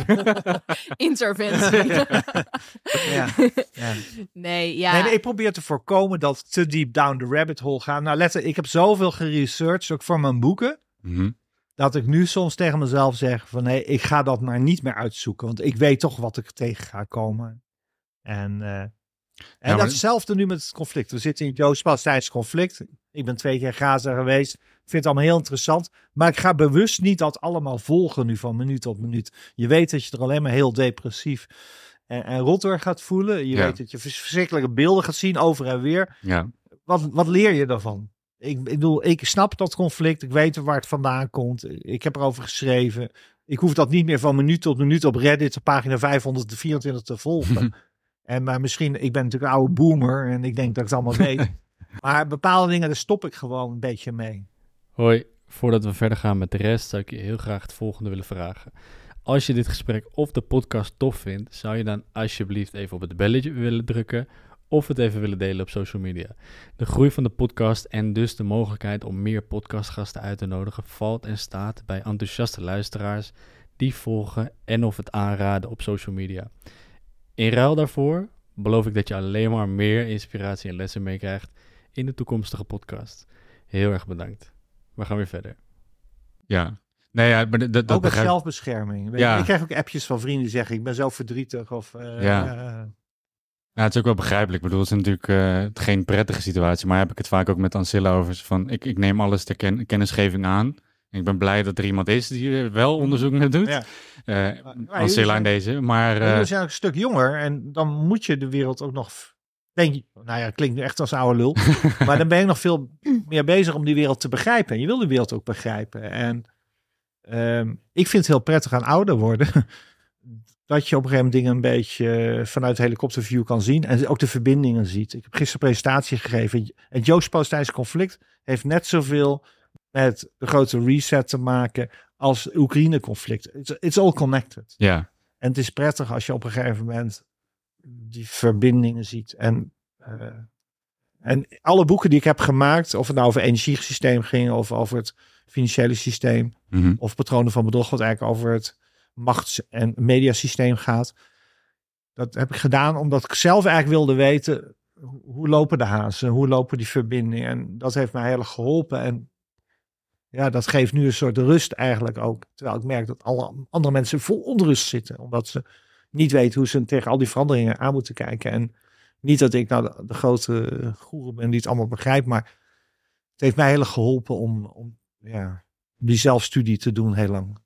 [SPEAKER 3] Interventie.
[SPEAKER 2] Ja. Ja.
[SPEAKER 3] Nee, ja.
[SPEAKER 2] Nee, nee, ik probeer te voorkomen dat we te deep down the rabbit hole gaan. Nou, let ik heb zoveel geresearched, ook voor mijn boeken.
[SPEAKER 4] Mhm.
[SPEAKER 2] dat ik nu soms tegen mezelf zeg van nee, ik ga dat maar niet meer uitzoeken, want ik weet toch wat ik tegen ga komen. En, eh, en
[SPEAKER 4] maar-
[SPEAKER 2] datzelfde nu met het conflict. We zitten in het Joods-Palestijnse conflict. Ik ben twee keer Gaza geweest. Ik vind het allemaal heel interessant. Maar ik ga bewust niet dat allemaal volgen nu van minuut tot minuut. Je weet dat je er alleen maar heel depressief en, en rot door gaat voelen. Je
[SPEAKER 4] Ja.
[SPEAKER 2] weet dat je vers- verschrikkelijke beelden gaat zien over en weer
[SPEAKER 4] Ja.
[SPEAKER 2] wat, wat leer je daarvan? Ik, ik bedoel, ik snap dat conflict. Ik weet waar het vandaan komt. Ik heb erover geschreven. Ik hoef dat niet meer van minuut tot minuut op Reddit, op pagina 524 te volgen. en maar misschien, ik ben natuurlijk een oude boomer en ik denk dat ik het allemaal weet. maar bepaalde dingen, daar stop ik gewoon een beetje mee.
[SPEAKER 1] Hoi, voordat we verder gaan met de rest, zou ik je heel graag het volgende willen vragen. Als je dit gesprek of de podcast tof vindt, zou je dan alsjeblieft even op het belletje willen drukken of het even willen delen op social media. De groei van de podcast en dus de mogelijkheid om meer podcastgasten uit te nodigen valt en staat bij enthousiaste luisteraars die volgen en of het aanraden op social media. In ruil daarvoor beloof ik dat je alleen maar meer inspiratie en lessen meekrijgt in de toekomstige podcast. Heel erg bedankt. We gaan weer verder.
[SPEAKER 4] Ja. Nee, ja, maar dat, dat
[SPEAKER 2] ook met
[SPEAKER 4] begrijp
[SPEAKER 2] zelfbescherming. Weet
[SPEAKER 4] Ja.
[SPEAKER 2] je, Ik krijg ook appjes van vrienden die zeggen, ik ben zo verdrietig. Of, eh,
[SPEAKER 4] Ja.
[SPEAKER 2] eh,
[SPEAKER 4] Ja, het is ook wel begrijpelijk. Ik bedoel, het is natuurlijk eh, geen prettige situatie. Maar heb ik het vaak ook met Ancilla over. Van, ik, ik neem alles ter ken- kennisgeving aan. Ik ben blij dat er iemand is die wel onderzoek naar doet.
[SPEAKER 2] Ja.
[SPEAKER 4] Eh,
[SPEAKER 2] maar
[SPEAKER 4] deze. Maar
[SPEAKER 2] jullie zijn ook een stuk jonger en dan moet je de wereld ook nog. Denk nou ja, klinkt echt als oude lul. maar dan ben je nog veel meer bezig om die wereld te begrijpen. En je wil de wereld ook begrijpen. En ehm, ik vind het heel prettig aan ouder worden. dat je op een gegeven moment dingen een beetje vanuit helikopterview kan zien. En ook de verbindingen ziet. Ik heb gisteren een presentatie gegeven. Het Joods-Palestijnse conflict heeft net zoveel met de grote reset te maken als Oekraïne-conflict. It's, it's all connected.
[SPEAKER 4] ja,
[SPEAKER 2] En het is prettig als je op een gegeven moment die verbindingen ziet. En, eh, en alle boeken die ik heb gemaakt, of het nou over energiesysteem ging, of over het financiële systeem,
[SPEAKER 4] mhm.
[SPEAKER 2] of patronen van bedrog, wat eigenlijk over het machts- en mediasysteem gaat. Dat heb ik gedaan omdat ik zelf eigenlijk wilde weten, hoe- hoe lopen de hazen, hoe lopen die verbindingen. En dat heeft mij heel erg geholpen. En ja, dat geeft nu een soort rust eigenlijk ook. Terwijl ik merk dat alle andere mensen vol onrust zitten. Omdat ze niet weten hoe ze tegen al die veranderingen aan moeten kijken. En niet dat ik nou de, grote goeroe ben die het allemaal begrijpt. Maar het heeft mij heel erg geholpen om, om ja, die zelfstudie te doen heel lang.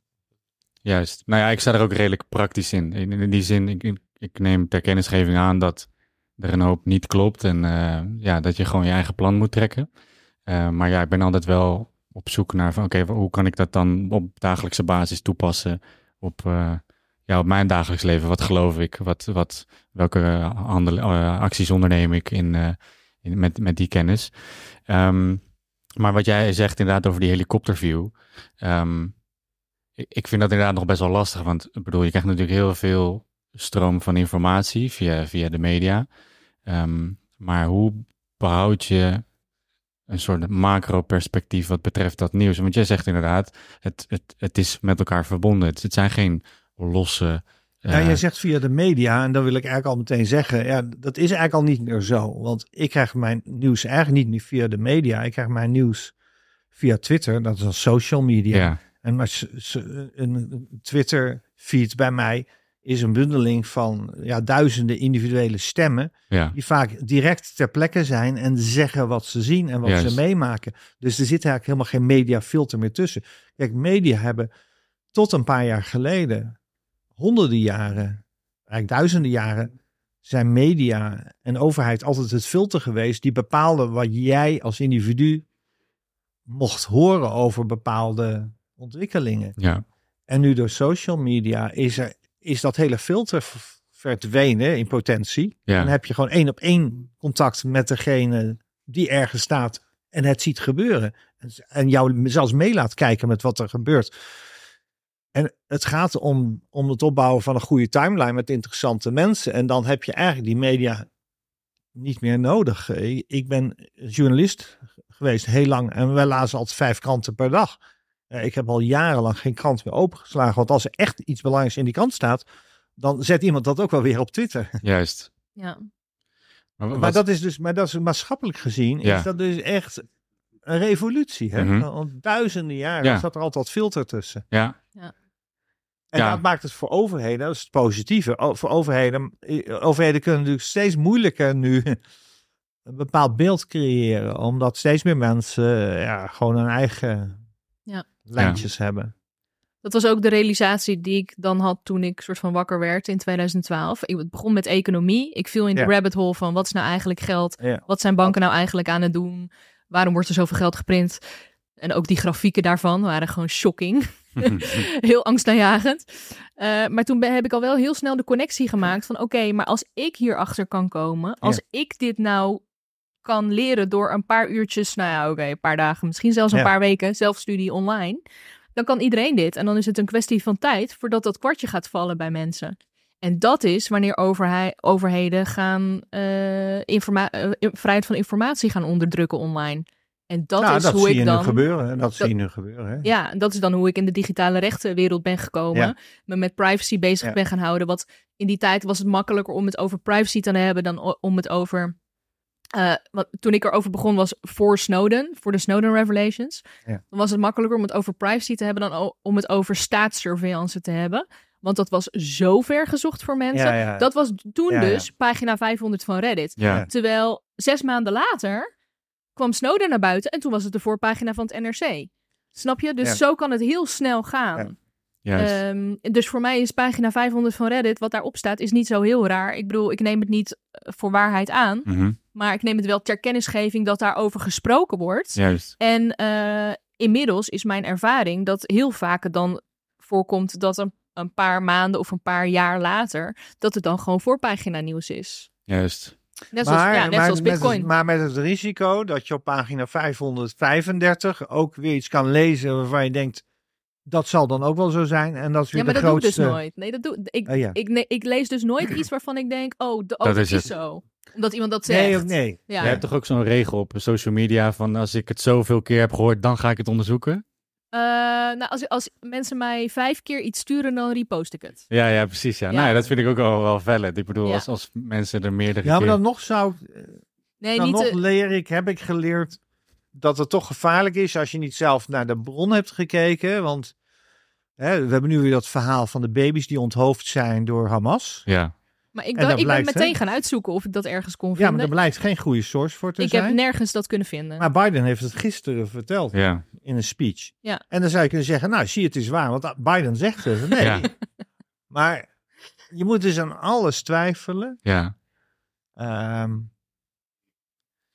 [SPEAKER 4] Juist. Nou ja, ik sta er ook redelijk praktisch in. In, die zin, ik, ik- ik neem ter kennisgeving aan dat er een hoop niet klopt. En eh, ja, dat je gewoon je eigen plan moet trekken. Eh, maar ja, ik ben altijd wel op zoek naar van, oké, hoe kan ik dat dan op dagelijkse basis toepassen op, eh, ja, op mijn dagelijks leven? Wat geloof ik? Wat, wat, welke handel, eh, acties onderneem ik in, eh, in, met, met die kennis? Ehm, maar wat jij zegt inderdaad over die helikopterview. ehm, ik ik vind dat inderdaad nog best wel lastig. Want ik bedoel, je krijgt natuurlijk heel veel stroom van informatie via, via de media. Ehm, maar hoe behoud je een soort macro-perspectief wat betreft dat nieuws? Want jij zegt inderdaad, het, het, het is met elkaar verbonden. Het, het zijn geen losse.
[SPEAKER 2] Ja,
[SPEAKER 4] eh,
[SPEAKER 2] jij zegt via de media, en dan wil ik eigenlijk al meteen zeggen, ja, dat is eigenlijk al niet meer zo. Want ik krijg mijn nieuws eigenlijk niet meer via de media. Ik krijg mijn nieuws via Twitter, dat is een social media.
[SPEAKER 4] ja,
[SPEAKER 2] En maar Twitter feed bij mij is een bundeling van ja, duizenden individuele stemmen.
[SPEAKER 4] ja,
[SPEAKER 2] Die vaak direct ter plekke zijn en zeggen wat ze zien en wat
[SPEAKER 4] Juist.
[SPEAKER 2] ze meemaken. Dus er zit eigenlijk helemaal geen mediafilter meer tussen. Kijk, media hebben tot een paar jaar geleden, honderden jaren, eigenlijk duizenden jaren, zijn media en overheid altijd het filter geweest die bepaalde wat jij als individu mocht horen over bepaalde ontwikkelingen.
[SPEAKER 4] ja,
[SPEAKER 2] En nu door social media is, er, is dat hele filter verdwenen in potentie.
[SPEAKER 4] ja.
[SPEAKER 2] Dan heb je gewoon één op één contact met degene die ergens staat en het ziet gebeuren. En- En jou zelfs mee laat kijken met wat er gebeurt. En het gaat om, om het opbouwen van een goede timeline met interessante mensen. En dan heb je eigenlijk die media niet meer nodig. Eh, Ik ben journalist geweest heel lang en wij lazen altijd vijf kranten per dag. Eh, Ik heb al jarenlang geen krant meer opengeslagen. Want als er echt iets belangrijks in die krant staat, dan zet iemand dat ook wel weer op Twitter.
[SPEAKER 4] juist.
[SPEAKER 3] Ja.
[SPEAKER 4] Maar,
[SPEAKER 2] dat is dus, maar dat is maatschappelijk gezien,
[SPEAKER 4] Ja.
[SPEAKER 2] is dat dus echt een revolutie. Hè? Al duizenden jaren
[SPEAKER 4] Ja.
[SPEAKER 2] zat er altijd filter tussen.
[SPEAKER 4] ja,
[SPEAKER 2] En
[SPEAKER 4] Ja.
[SPEAKER 2] dat maakt het voor overheden, dat is het positieve. O- Voor overheden, overheden kunnen natuurlijk steeds moeilijker nu een bepaald beeld creëren. Omdat steeds meer mensen eh, ja, gewoon hun eigen
[SPEAKER 3] Ja.
[SPEAKER 2] lijntjes hebben.
[SPEAKER 3] Dat was ook de realisatie die ik dan had toen ik soort van wakker werd in 2012. Ik begon met economie. Ik viel in de
[SPEAKER 2] Ja.
[SPEAKER 3] rabbit hole van wat is nou eigenlijk geld?
[SPEAKER 2] Ja.
[SPEAKER 3] Wat zijn banken nou eigenlijk aan het doen? Waarom wordt er zoveel geld geprint? En ook die grafieken daarvan waren gewoon shocking. heel angstaanjagend. Eh, maar toen ben- heb ik al wel heel snel de connectie gemaakt van oké, maar als ik hierachter kan komen, als ik dit nou kan leren door een paar uurtjes, nou ja, oké, een paar dagen, misschien zelfs een
[SPEAKER 2] Ja.
[SPEAKER 3] paar weken zelfstudie online, dan kan iedereen dit. En dan is het een kwestie van tijd voordat dat kwartje gaat vallen bij mensen. En dat is wanneer overheden gaan eh, eh, vrijheid van informatie gaan onderdrukken online. En dat
[SPEAKER 2] nou,
[SPEAKER 3] is
[SPEAKER 2] dat
[SPEAKER 3] hoe
[SPEAKER 2] zie
[SPEAKER 3] ik
[SPEAKER 2] je
[SPEAKER 3] dan.
[SPEAKER 2] nu gebeuren. Dat, zie je nu gebeuren. Hè?
[SPEAKER 3] Ja, en dat is dan hoe ik in de digitale rechtenwereld ben gekomen.
[SPEAKER 2] Ja.
[SPEAKER 3] Me met privacy bezig
[SPEAKER 2] Ja.
[SPEAKER 3] ben gaan houden. Want in die tijd was het makkelijker om het over privacy te hebben dan om het over. Wat, toen ik erover begon was voor Snowden, voor de Snowden Revelations.
[SPEAKER 2] Ja.
[SPEAKER 3] Dan was het makkelijker om het over privacy te hebben dan om het over staatssurveillance te hebben. Want dat was zo ver gezocht voor mensen.
[SPEAKER 2] Ja, ja.
[SPEAKER 3] Dat was toen dus pagina 500 van Reddit. Terwijl zes maanden later kwam Snowden naar buiten en toen was het de voorpagina van het NRC. Snap je? Dus zo kan het heel snel gaan. Ehm, dus voor mij is pagina 500 van Reddit, wat daarop staat, is niet zo heel raar. Ik bedoel, ik neem het niet eh, voor waarheid aan,
[SPEAKER 4] Mhm.
[SPEAKER 3] Maar ik neem het wel ter kennisgeving dat daarover gesproken wordt.
[SPEAKER 4] Juist.
[SPEAKER 3] En eh, inmiddels is mijn ervaring dat heel vaak het dan voorkomt dat een, een paar maanden of een paar jaar later, dat het dan gewoon voorpagina nieuws is.
[SPEAKER 4] Juist.
[SPEAKER 3] Net zoals, ja, net zoals
[SPEAKER 2] met
[SPEAKER 3] Bitcoin.
[SPEAKER 2] het, maar met het risico dat je op pagina 535 ook weer iets kan lezen waarvan je denkt, dat zal dan ook wel zo zijn. En dat is weer
[SPEAKER 3] ja, maar
[SPEAKER 2] de
[SPEAKER 3] dat doe ik
[SPEAKER 2] grootste...
[SPEAKER 3] dus nooit. Nee, dat doe ik.
[SPEAKER 2] Oh, ja.
[SPEAKER 3] Ik, lees dus nooit iets waarvan ik denk, oh, de, oh,
[SPEAKER 4] Dat
[SPEAKER 3] dat,
[SPEAKER 4] is
[SPEAKER 3] is, zo. Omdat iemand dat zegt.
[SPEAKER 2] Nee of nee.
[SPEAKER 3] Ja.
[SPEAKER 4] Je hebt toch ook zo'n regel op social media van als ik het zoveel keer heb gehoord, dan ga ik het onderzoeken?
[SPEAKER 3] Eh, nou, als, als mensen mij vijf keer iets sturen, dan repost ik het.
[SPEAKER 4] Ja, ja, precies. Ja.
[SPEAKER 3] Ja.
[SPEAKER 4] Nou ja, dat vind ik ook wel, wel valid. Ik bedoel,
[SPEAKER 3] Ja.
[SPEAKER 4] als, als mensen er meerdere
[SPEAKER 2] Ja, maar
[SPEAKER 4] keer...
[SPEAKER 2] dan nog zou
[SPEAKER 3] Nee,
[SPEAKER 2] dan
[SPEAKER 3] niet
[SPEAKER 2] nog
[SPEAKER 3] te-
[SPEAKER 2] leer ik, heb ik geleerd dat het toch gevaarlijk is als je niet zelf naar de bron hebt gekeken. Want hè, we hebben nu weer dat verhaal van de baby's die onthoofd zijn door Hamas.
[SPEAKER 4] Ja,
[SPEAKER 3] Maar ik, dacht- ik ben meteen gaan uitzoeken of ik dat ergens kon
[SPEAKER 2] Ja,
[SPEAKER 3] vinden.
[SPEAKER 2] maar er blijkt geen goede source voor te
[SPEAKER 3] ik
[SPEAKER 2] zijn.
[SPEAKER 3] heb nergens dat kunnen vinden.
[SPEAKER 2] Maar Biden heeft het gisteren verteld
[SPEAKER 4] ja,
[SPEAKER 2] in een speech.
[SPEAKER 3] Ja.
[SPEAKER 2] En dan zou je kunnen zeggen, nou zie het is waar, want Biden zegt het. Nee.
[SPEAKER 4] Ja.
[SPEAKER 2] Maar je moet dus aan alles twijfelen.
[SPEAKER 4] ja.
[SPEAKER 2] Ehm,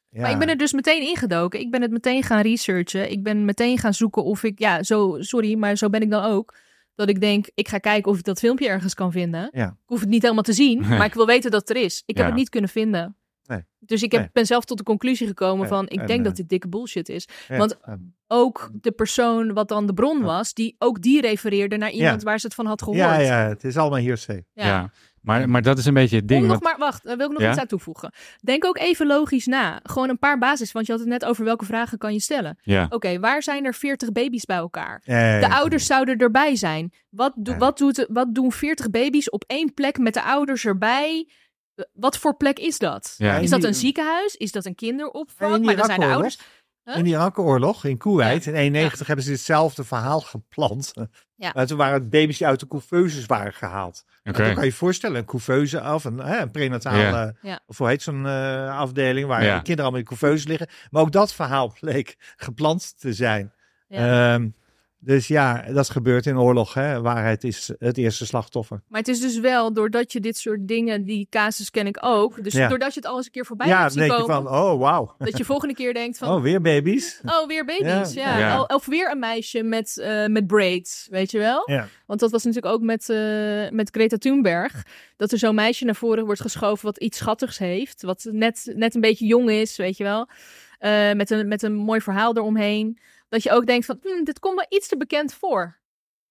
[SPEAKER 2] ja.
[SPEAKER 3] Maar ik ben er dus meteen ingedoken. Ik ben het meteen gaan researchen. Ik ben meteen gaan zoeken of ik, ja, zo, sorry, maar zo ben ik dan ook. Dat ik denk, ik ga kijken of ik dat filmpje ergens kan vinden.
[SPEAKER 2] Ja.
[SPEAKER 3] Ik hoef het niet helemaal te zien,
[SPEAKER 4] Nee.
[SPEAKER 3] maar ik wil weten dat het er is. Ik heb het niet kunnen vinden.
[SPEAKER 2] Nee.
[SPEAKER 3] Dus ik heb,
[SPEAKER 2] Nee.
[SPEAKER 3] ben zelf tot de conclusie gekomen
[SPEAKER 2] Nee.
[SPEAKER 3] van, ik
[SPEAKER 2] En,
[SPEAKER 3] denk
[SPEAKER 2] eh,
[SPEAKER 3] dat dit dikke bullshit is.
[SPEAKER 2] Ja.
[SPEAKER 3] want-. Ook de persoon wat dan de bron was, die ook die refereerde naar iemand waar ze het van had gehoord.
[SPEAKER 2] ja, ja, het is allemaal hearsay.
[SPEAKER 4] ja. Maar, maar dat is een beetje het ding.
[SPEAKER 3] Om nog
[SPEAKER 4] want-
[SPEAKER 3] maar, wacht, daar wil ik nog
[SPEAKER 4] Ja?
[SPEAKER 3] iets aan toevoegen. Denk ook even logisch na. Gewoon een paar basis, want je had het net over welke vragen kan je stellen.
[SPEAKER 4] ja.
[SPEAKER 3] Oké, waar zijn er 40 baby's bij elkaar?
[SPEAKER 2] Eh,
[SPEAKER 3] De ouders zouden erbij zijn. Wat, do-
[SPEAKER 2] Ja.
[SPEAKER 3] wat, doet, wat doen 40 baby's op één plek met de ouders erbij? Eh, Wat voor plek is dat?
[SPEAKER 4] Ja.
[SPEAKER 3] Is dat een ziekenhuis? Is dat een kinderopvang? Maar dan zijn de ouders. Huh?
[SPEAKER 2] In de Irak-oorlog in Kuwait in 91 hebben ze ditzelfde verhaal gepland.
[SPEAKER 3] Ja.
[SPEAKER 2] Maar toen waren het baby's die uit de couveuses waren gehaald.
[SPEAKER 4] Oké.
[SPEAKER 2] Dan kan je je voorstellen, een couveuse af, een, hè, een prenatale,
[SPEAKER 4] Ja.
[SPEAKER 2] Of hoe heet zo'n eh, afdeling, waar
[SPEAKER 4] Ja.
[SPEAKER 2] kinderen allemaal in couveuse liggen. Maar ook dat verhaal bleek gepland te zijn.
[SPEAKER 3] Ja.
[SPEAKER 2] Dus ja, dat gebeurt in oorlog. Hè. Waarheid is het eerste slachtoffer.
[SPEAKER 3] Maar het is dus wel doordat je dit soort dingen, die casus ken ik ook. Dus
[SPEAKER 2] Ja.
[SPEAKER 3] doordat je het al eens een keer voorbij
[SPEAKER 2] ja,
[SPEAKER 3] hebt zien
[SPEAKER 2] denk je
[SPEAKER 3] komen.
[SPEAKER 2] van, oh wauw.
[SPEAKER 3] Dat je volgende keer denkt van,
[SPEAKER 2] Oh, weer baby's?
[SPEAKER 3] Oh, weer baby's, ja.
[SPEAKER 2] Ja.
[SPEAKER 4] Ja.
[SPEAKER 3] Of- Of weer een meisje met, eh, met braids, weet je wel?
[SPEAKER 2] Ja.
[SPEAKER 3] Want dat was natuurlijk ook met, eh, met Greta Thunberg. Dat er zo'n meisje naar voren wordt geschoven wat iets schattigs heeft. Wat net, net een beetje jong is, weet je wel. Eh, met, een, met een mooi verhaal eromheen. Dat je ook denkt van, hm, dit komt me iets te bekend voor.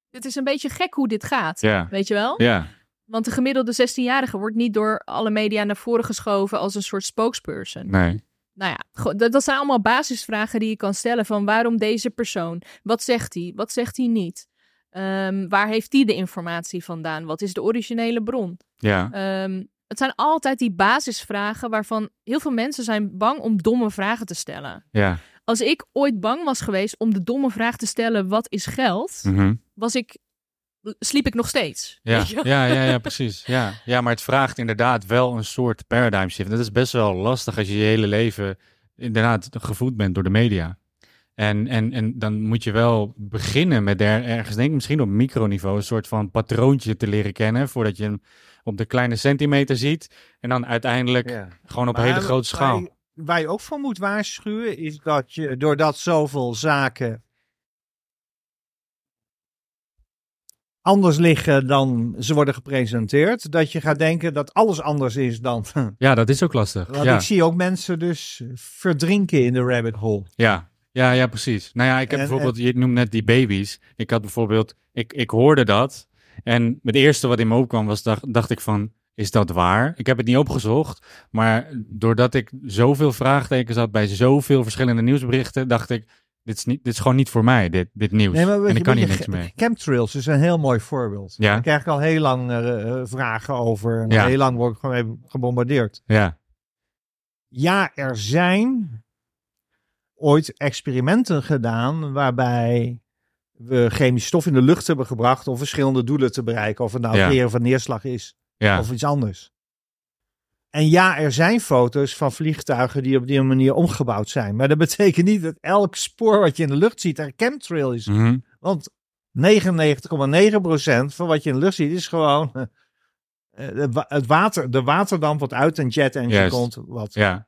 [SPEAKER 3] Dit is een beetje gek hoe dit gaat,
[SPEAKER 4] Ja.
[SPEAKER 3] weet je wel?
[SPEAKER 4] Ja.
[SPEAKER 3] Want de gemiddelde 16-jarige wordt niet door alle media naar voren geschoven als een soort spokesperson.
[SPEAKER 4] Nee.
[SPEAKER 3] Nou ja, dat zijn allemaal basisvragen die je kan stellen van waarom deze persoon? Wat zegt hij? Wat zegt hij niet? Ehm, waar heeft hij de informatie vandaan? Wat is de originele bron?
[SPEAKER 4] Ja.
[SPEAKER 3] Ehm, het zijn altijd die basisvragen waarvan heel veel mensen zijn bang om domme vragen te stellen.
[SPEAKER 4] Ja.
[SPEAKER 3] Als ik ooit bang was geweest om de domme vraag te stellen: wat is geld?
[SPEAKER 4] Mhm.
[SPEAKER 3] Was ik, sliep ik nog steeds.
[SPEAKER 4] Ja.
[SPEAKER 3] Weet je?
[SPEAKER 4] Ja, ja, ja, precies. Ja. ja, maar het vraagt inderdaad wel een soort paradigm shift. Dat is best wel lastig als je je hele leven inderdaad gevoed bent door de media. En, en, en dan moet je wel beginnen met er, ergens, denk ik misschien op microniveau, een soort van patroontje te leren kennen. Voordat je hem op de kleine centimeter ziet. En dan uiteindelijk
[SPEAKER 2] Ja.
[SPEAKER 4] gewoon op
[SPEAKER 2] Maar
[SPEAKER 4] hele grote schaal.
[SPEAKER 2] Waar je, ook voor moet waarschuwen, is dat je doordat zoveel zaken anders liggen dan ze worden gepresenteerd, dat je gaat denken dat alles anders is dan.
[SPEAKER 4] Ja, dat is ook lastig.
[SPEAKER 2] Want
[SPEAKER 4] Ja.
[SPEAKER 2] ik zie ook mensen dus verdrinken in de rabbit hole.
[SPEAKER 4] Ja, ja, ja, precies. Nou ja, ik heb
[SPEAKER 2] En-
[SPEAKER 4] bijvoorbeeld, je noemt net die baby's. Ik had bijvoorbeeld, ik, ik hoorde dat. En het eerste wat in me opkwam was, dacht, dacht ik van, is dat waar? Ik heb het niet opgezocht, maar doordat ik zoveel vraagtekens had bij zoveel verschillende nieuwsberichten, dacht ik, dit is, niet, dit is gewoon niet voor mij, dit, dit nieuws.
[SPEAKER 2] Nee,
[SPEAKER 4] en ik kan hier niks mee.
[SPEAKER 2] Chemtrails is een heel mooi voorbeeld.
[SPEAKER 4] Ja.
[SPEAKER 2] Daar krijg ik al heel lang eh, eh, vragen over. En
[SPEAKER 4] Ja.
[SPEAKER 2] Heel lang word ik gewoon even gebombardeerd.
[SPEAKER 4] Ja,
[SPEAKER 2] Ja, er zijn ooit experimenten gedaan waarbij we chemische stof in de lucht hebben gebracht om verschillende doelen te bereiken. Of het nou
[SPEAKER 4] Ja.
[SPEAKER 2] het leren van neerslag is
[SPEAKER 4] ja,
[SPEAKER 2] of iets anders. En ja, er zijn foto's van vliegtuigen die op die manier omgebouwd zijn. Maar dat betekent niet dat elk spoor wat je in de lucht ziet een chemtrail is.
[SPEAKER 4] Mhm.
[SPEAKER 2] Want 99,9% van wat je in de lucht ziet is gewoon eh, het wa- het water, de waterdamp wat uit een jet engine komt, wat
[SPEAKER 4] ja.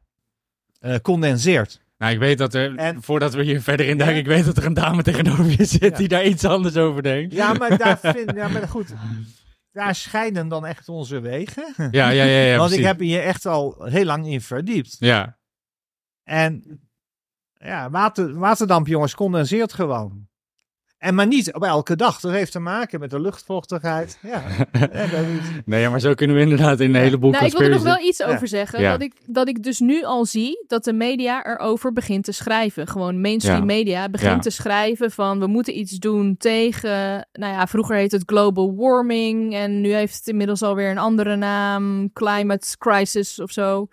[SPEAKER 2] eh, condenseert.
[SPEAKER 4] Nou, ik weet dat er,
[SPEAKER 2] En-
[SPEAKER 4] voordat we hier verder in duiken,
[SPEAKER 2] Ja.
[SPEAKER 4] ik weet dat er een dame tegenover je zit
[SPEAKER 2] Ja.
[SPEAKER 4] die daar iets anders over denkt.
[SPEAKER 2] Ja, maar daar vind, ja, maar goed, daar scheiden dan echt onze wegen.
[SPEAKER 4] Ja, ja, ja. ja
[SPEAKER 2] Want ik heb hier echt al heel lang in verdiept.
[SPEAKER 4] Ja,
[SPEAKER 2] En ja, water, waterdamp, jongens, condenseert gewoon. En maar niet op elke dag. Dat heeft te maken met de luchtvochtigheid. Ja,
[SPEAKER 4] nee, maar zo kunnen we inderdaad in een heleboel
[SPEAKER 3] Nou, ik wil er nog wel iets
[SPEAKER 2] Ja.
[SPEAKER 3] over zeggen.
[SPEAKER 4] Ja.
[SPEAKER 3] Dat, ik, dat ik dus nu al zie dat de media erover begint te schrijven. Gewoon mainstream
[SPEAKER 4] Ja.
[SPEAKER 3] media begint
[SPEAKER 4] Ja.
[SPEAKER 3] te schrijven van we moeten iets doen tegen... Nou ja, vroeger heet het global warming en nu heeft het inmiddels alweer een andere naam. Climate crisis of zo.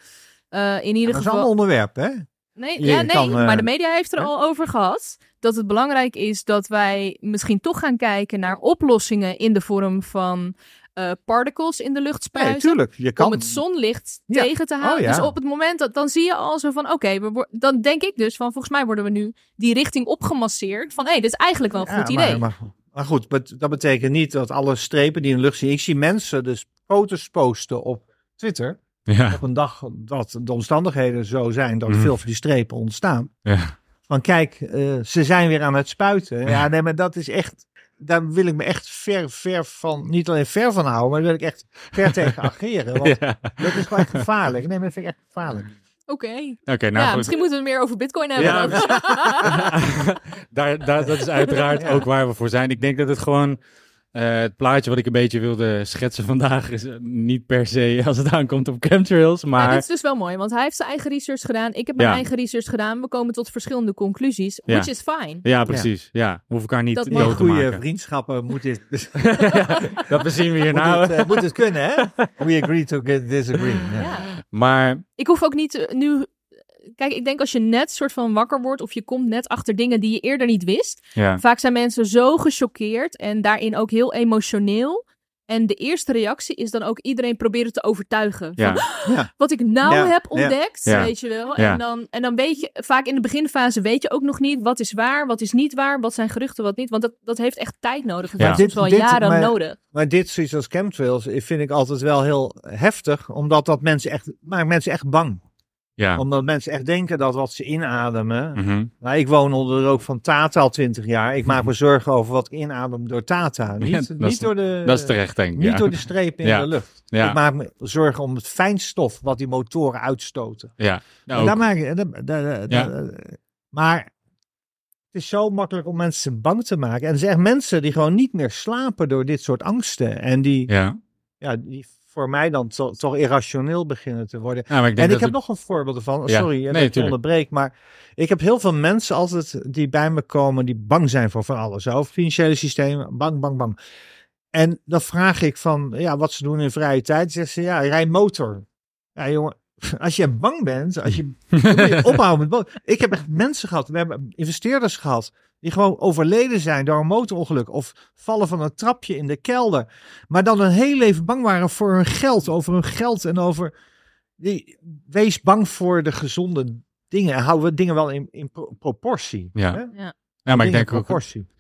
[SPEAKER 3] Eh, in ieder
[SPEAKER 2] dat is
[SPEAKER 3] geval...
[SPEAKER 2] een onderwerp, hè?
[SPEAKER 3] Nee,
[SPEAKER 2] Je
[SPEAKER 3] ja, nee
[SPEAKER 2] kan, eh,
[SPEAKER 3] maar de media heeft er
[SPEAKER 2] hè?
[SPEAKER 3] al over gehad. Dat het belangrijk is dat wij misschien toch gaan kijken naar oplossingen in de vorm van eh, particles in de lucht
[SPEAKER 2] Nee,
[SPEAKER 3] spuiten.
[SPEAKER 2] tuurlijk. Je kan.
[SPEAKER 3] om het zonlicht
[SPEAKER 2] Ja.
[SPEAKER 3] tegen te houden.
[SPEAKER 2] Oh, ja.
[SPEAKER 3] Dus op het moment dat dan zie je al zo van oké, dan denk ik dus van volgens mij worden we nu die richting opgemasseerd van hé, dit is eigenlijk wel een
[SPEAKER 2] Ja,
[SPEAKER 3] goed
[SPEAKER 2] maar-
[SPEAKER 3] idee.
[SPEAKER 2] Maar, maar goed, bet- dat betekent niet dat alle strepen die in de lucht zien. Ik zie mensen dus foto's posten op Twitter.
[SPEAKER 4] Ja,
[SPEAKER 2] Op een dag dat de omstandigheden zo zijn dat
[SPEAKER 4] Mhm.
[SPEAKER 2] veel van die strepen ontstaan.
[SPEAKER 4] ja.
[SPEAKER 2] Van kijk, eh, ze zijn weer aan het spuiten. Ja, nee, maar dat is echt. Daar wil ik me echt ver, ver van. Niet alleen ver van houden, maar daar wil ik echt ver tegen ageren. Want
[SPEAKER 4] Ja.
[SPEAKER 2] dat is gewoon echt gevaarlijk. Nee, maar dat vind ik echt gevaarlijk.
[SPEAKER 3] Oké.
[SPEAKER 4] Oké, nou
[SPEAKER 3] ja, misschien moeten we het meer over bitcoin hebben.
[SPEAKER 4] Ja, daar, daar, dat is uiteraard
[SPEAKER 2] Ja.
[SPEAKER 4] ook waar we voor zijn. Ik denk dat het gewoon... eh, het plaatje wat ik een beetje wilde schetsen vandaag is eh, niet per se als het aankomt op chemtrails,
[SPEAKER 3] Maar
[SPEAKER 4] maar
[SPEAKER 3] dit is dus wel mooi, want hij heeft zijn eigen research gedaan. Ik heb mijn
[SPEAKER 4] Ja.
[SPEAKER 3] eigen research gedaan. We komen tot verschillende conclusies,
[SPEAKER 4] Ja.
[SPEAKER 3] which is fine.
[SPEAKER 4] ja, precies. Ja, we hoeven elkaar niet
[SPEAKER 3] Dat
[SPEAKER 4] dood te
[SPEAKER 2] goede
[SPEAKER 4] maken.
[SPEAKER 2] vriendschappen moet dit.
[SPEAKER 4] Dat bezien we hier
[SPEAKER 2] moet,
[SPEAKER 4] nou.
[SPEAKER 2] het, eh, moet het kunnen, hè? We agree to get disagree. Ja.
[SPEAKER 3] Ja.
[SPEAKER 4] Maar
[SPEAKER 3] Ik hoef ook niet nu. Kijk, ik denk als je net soort van wakker wordt of je komt net achter dingen die je eerder niet wist.
[SPEAKER 4] ja,
[SPEAKER 3] Vaak zijn mensen zo gechoqueerd en daarin ook heel emotioneel. En de eerste reactie is dan ook iedereen proberen te overtuigen. Van,
[SPEAKER 4] ja,
[SPEAKER 3] Wat ik nou
[SPEAKER 2] Ja,
[SPEAKER 3] heb ontdekt,
[SPEAKER 4] ja,
[SPEAKER 3] weet je wel.
[SPEAKER 4] ja.
[SPEAKER 3] En, dan, en dan weet je, vaak in de beginfase weet je ook nog niet wat is waar, wat is niet waar, wat zijn geruchten, wat niet. Want dat, dat heeft echt tijd nodig.
[SPEAKER 4] Ja.
[SPEAKER 3] heeft soms wel
[SPEAKER 2] dit-
[SPEAKER 3] jaren
[SPEAKER 2] maar-
[SPEAKER 3] nodig.
[SPEAKER 2] Maar dit, zoiets als chemtrails, vind ik altijd wel heel heftig. Omdat dat mensen echt, maakt mensen echt bang.
[SPEAKER 4] Ja.
[SPEAKER 2] Omdat mensen echt denken dat wat ze inademen.
[SPEAKER 4] Mhm.
[SPEAKER 2] Nou, ik woon onder de rook van Tata al twintig jaar. Ik maak me zorgen over wat ik inadem door Tata. Niet,
[SPEAKER 4] Ja,
[SPEAKER 2] niet door de,
[SPEAKER 4] Dat is terecht, denk ik.
[SPEAKER 2] niet
[SPEAKER 4] ja.
[SPEAKER 2] door de strepen in de lucht. Ik maak me zorgen om het fijnstof wat die motoren uitstoten.
[SPEAKER 4] Ja, nou,
[SPEAKER 2] daar maak ik, daar- daar-
[SPEAKER 4] Ja.
[SPEAKER 2] daar- maar het is zo makkelijk om mensen bang te maken. En er zijn echt mensen die gewoon niet meer slapen door dit soort angsten. En die,
[SPEAKER 4] ja.
[SPEAKER 2] ja, die voor mij dan to- toch irrationeel beginnen te worden.
[SPEAKER 4] Ik
[SPEAKER 2] En ik heb
[SPEAKER 4] het-
[SPEAKER 2] nog een voorbeeld ervan. Sorry,
[SPEAKER 4] Nee,
[SPEAKER 2] ik onderbreek. Maar ik heb heel veel mensen altijd die bij me komen die bang zijn voor van alles. Over financiële systemen, bang, bang, bang. En dan vraag ik van, ja, wat ze doen in vrije tijd. Zeggen ze, ja, rij motor. Ja, jongen, als je bang bent, als je, ophouden met. Ik heb echt mensen gehad, we hebben investeerders gehad, die gewoon overleden zijn door een motorongeluk. Of vallen van een trapje in de kelder. Maar dan een heel leven bang waren voor hun geld, over hun geld en over... Die, wees bang voor de gezonde dingen. En houden we dingen wel in, in pro- proportie.
[SPEAKER 4] Ja.
[SPEAKER 2] hè?
[SPEAKER 4] ja, maar ik denk ook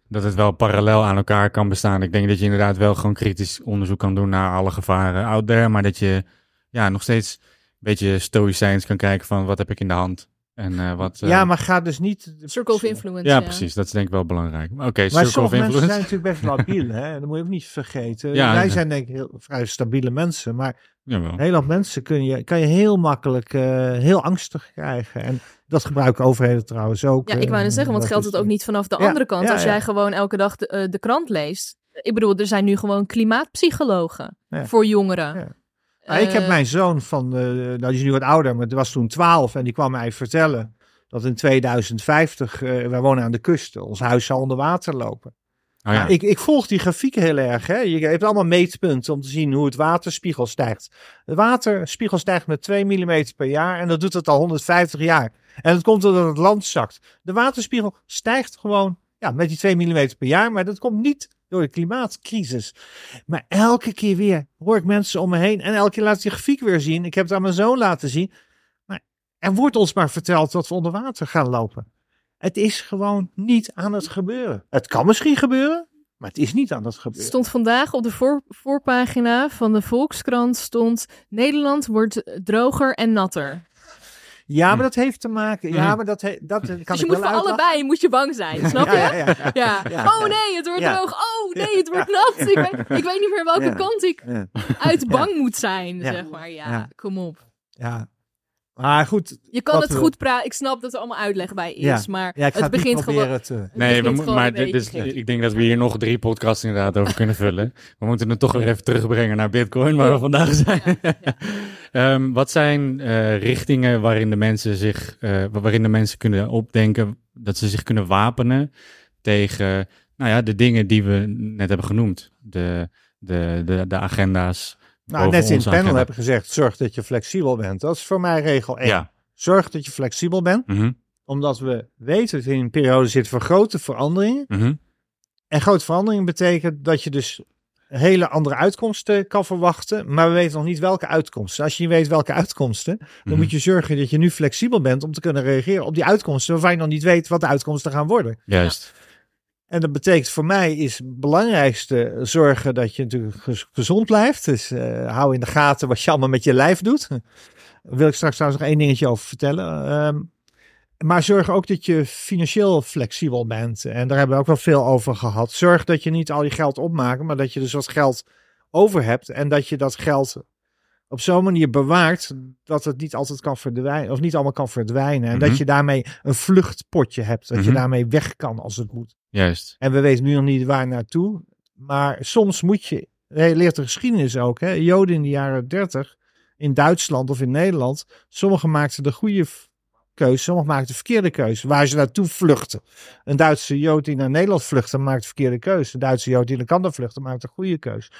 [SPEAKER 4] dat het wel parallel aan elkaar kan bestaan. Ik denk dat je inderdaad wel gewoon kritisch onderzoek kan doen naar alle gevaren out there. Maar dat je ja, nog steeds een beetje stoïcijns kan kijken van wat heb ik in de hand. En eh, wat... eh,
[SPEAKER 2] Ja, maar ga dus niet...
[SPEAKER 3] Circle of influence.
[SPEAKER 4] ja, precies. Dat is denk ik wel belangrijk. Oké,
[SPEAKER 2] Maar
[SPEAKER 4] circle of
[SPEAKER 2] sommige mensen
[SPEAKER 4] influence.
[SPEAKER 2] zijn natuurlijk best labiel, hè? Dat moet je ook niet vergeten.
[SPEAKER 4] Ja,
[SPEAKER 2] Wij
[SPEAKER 4] ja.
[SPEAKER 2] zijn denk ik heel, vrij stabiele mensen, maar
[SPEAKER 4] Jawel.
[SPEAKER 2] hele hoop mensen kun je, kan je heel makkelijk eh, heel angstig krijgen. En dat gebruiken overheden trouwens ook.
[SPEAKER 3] Ja, ik wou
[SPEAKER 2] eh,
[SPEAKER 3] net zeggen, want geldt het ook niet vanaf de
[SPEAKER 2] Ja,
[SPEAKER 3] andere kant.
[SPEAKER 2] ja,
[SPEAKER 3] als
[SPEAKER 2] ja.
[SPEAKER 3] jij gewoon elke dag de, eh, de krant leest. Ik bedoel, er zijn nu gewoon klimaatpsychologen
[SPEAKER 2] Ja.
[SPEAKER 3] voor jongeren.
[SPEAKER 2] Ja. Nou, ik heb
[SPEAKER 3] Eh,
[SPEAKER 2] mijn zoon van, eh nou die is nu wat ouder, maar die was toen 12 en die kwam mij vertellen dat in 2050, eh wij wonen aan de kust, ons huis zal onder water lopen.
[SPEAKER 4] Oh, ja.
[SPEAKER 2] Nou, ik, ik volg die grafieken heel erg. Hè. Je hebt allemaal meetpunten om te zien hoe het waterspiegel stijgt. De waterspiegel stijgt met 2 mm per jaar en dat doet het al 150 jaar. En dat komt doordat het land zakt. De waterspiegel stijgt gewoon ja, met die 2 mm per jaar, maar dat komt niet door de klimaatcrisis. Maar elke keer weer hoor ik mensen om me heen en elke keer laat ik die grafiek weer zien. Ik heb het aan mijn zoon laten zien. Maar er wordt ons maar verteld dat we onder water gaan lopen. Het is gewoon niet aan het gebeuren. Het kan misschien gebeuren, maar het is niet aan het gebeuren.
[SPEAKER 3] stond vandaag op de voor, voorpagina van de Volkskrant stond Nederland wordt droger en natter.
[SPEAKER 2] Ja,
[SPEAKER 4] Hm.
[SPEAKER 2] maar dat heeft te maken. Ja,
[SPEAKER 4] Hm.
[SPEAKER 2] maar dat, he- dat kan
[SPEAKER 3] dus je
[SPEAKER 2] ik
[SPEAKER 3] moet
[SPEAKER 2] wel
[SPEAKER 3] voor allebei moet je bang zijn, snap je?
[SPEAKER 2] Ja, ja, ja, ja.
[SPEAKER 3] Ja.
[SPEAKER 2] Ja.
[SPEAKER 3] Oh nee, het wordt
[SPEAKER 2] Ja.
[SPEAKER 3] droog. Oh nee, het wordt nat. Ik weet, ik weet niet meer welke
[SPEAKER 2] Ja.
[SPEAKER 3] kant ik
[SPEAKER 2] Ja.
[SPEAKER 3] uit bang moet zijn,
[SPEAKER 2] Ja.
[SPEAKER 3] zeg maar. Ja,
[SPEAKER 2] Ja.
[SPEAKER 3] kom op.
[SPEAKER 2] Ja. Maar goed,
[SPEAKER 3] Je kan het goed praten. Ik snap dat er allemaal uitleg bij is,
[SPEAKER 2] Ja.
[SPEAKER 3] maar
[SPEAKER 2] ja, ik ga
[SPEAKER 3] het begint gewoon...
[SPEAKER 2] proberen te...
[SPEAKER 3] het
[SPEAKER 4] Nee,
[SPEAKER 3] begint
[SPEAKER 4] we moeten,
[SPEAKER 3] gewoon
[SPEAKER 4] maar ik denk dat we hier nog drie podcasts inderdaad over kunnen vullen. We moeten het toch weer even terugbrengen naar Bitcoin, waar we vandaag zijn. Ehm, wat zijn eh, richtingen waarin de mensen zich, eh, waarin de mensen kunnen opdenken dat ze zich kunnen wapenen tegen, nou ja, de dingen die we net hebben genoemd, de, de, de, de agenda's.
[SPEAKER 2] Nou, net in het panel
[SPEAKER 4] agenda.
[SPEAKER 2] heb ik gezegd, zorg dat je flexibel bent. Dat is voor mij regel 1.
[SPEAKER 4] Ja.
[SPEAKER 2] Zorg dat je flexibel bent,
[SPEAKER 4] Mhm,
[SPEAKER 2] omdat we weten dat we in een periode zitten van grote veranderingen.
[SPEAKER 4] mhm,
[SPEAKER 2] En grote veranderingen betekent dat je dus hele andere uitkomsten kan verwachten, maar we weten nog niet welke uitkomsten. Als je niet weet welke uitkomsten, dan
[SPEAKER 4] mhm.
[SPEAKER 2] moet je zorgen dat je nu flexibel bent om te kunnen reageren op die uitkomsten waarvan je nog niet weet wat de uitkomsten gaan worden.
[SPEAKER 4] Juist.
[SPEAKER 2] En dat betekent voor mij is het belangrijkste zorgen dat je natuurlijk gez- gezond blijft. Dus eh, hou in de gaten wat je allemaal met je lijf doet. Daar wil ik straks trouwens nog één dingetje over vertellen. Ehm, maar zorg ook dat je financieel flexibel bent. En daar hebben we ook wel veel over gehad. Zorg dat je niet al je geld opmaakt, maar dat je dus wat geld over hebt. En dat je dat geld op zo'n manier bewaart dat het niet altijd kan verdwijnen. Of niet allemaal kan verdwijnen. En
[SPEAKER 4] Mhm.
[SPEAKER 2] dat je daarmee een vluchtpotje hebt. Dat je
[SPEAKER 4] Mhm.
[SPEAKER 2] daarmee weg kan als het moet.
[SPEAKER 4] Juist.
[SPEAKER 2] En we weten nu nog niet waar naartoe. Maar soms moet je, je leert de geschiedenis ook, hè? Joden in de jaren 30 in Duitsland of in Nederland. Sommigen maakten de goede keuze, sommigen maakten de verkeerde keuze. Waar ze naartoe vluchten. Een Duitse Jood die naar Nederland vluchtte, maakt de verkeerde keuze. Een Duitse Jood die naar Canada vluchtte, maakt de goede keuze.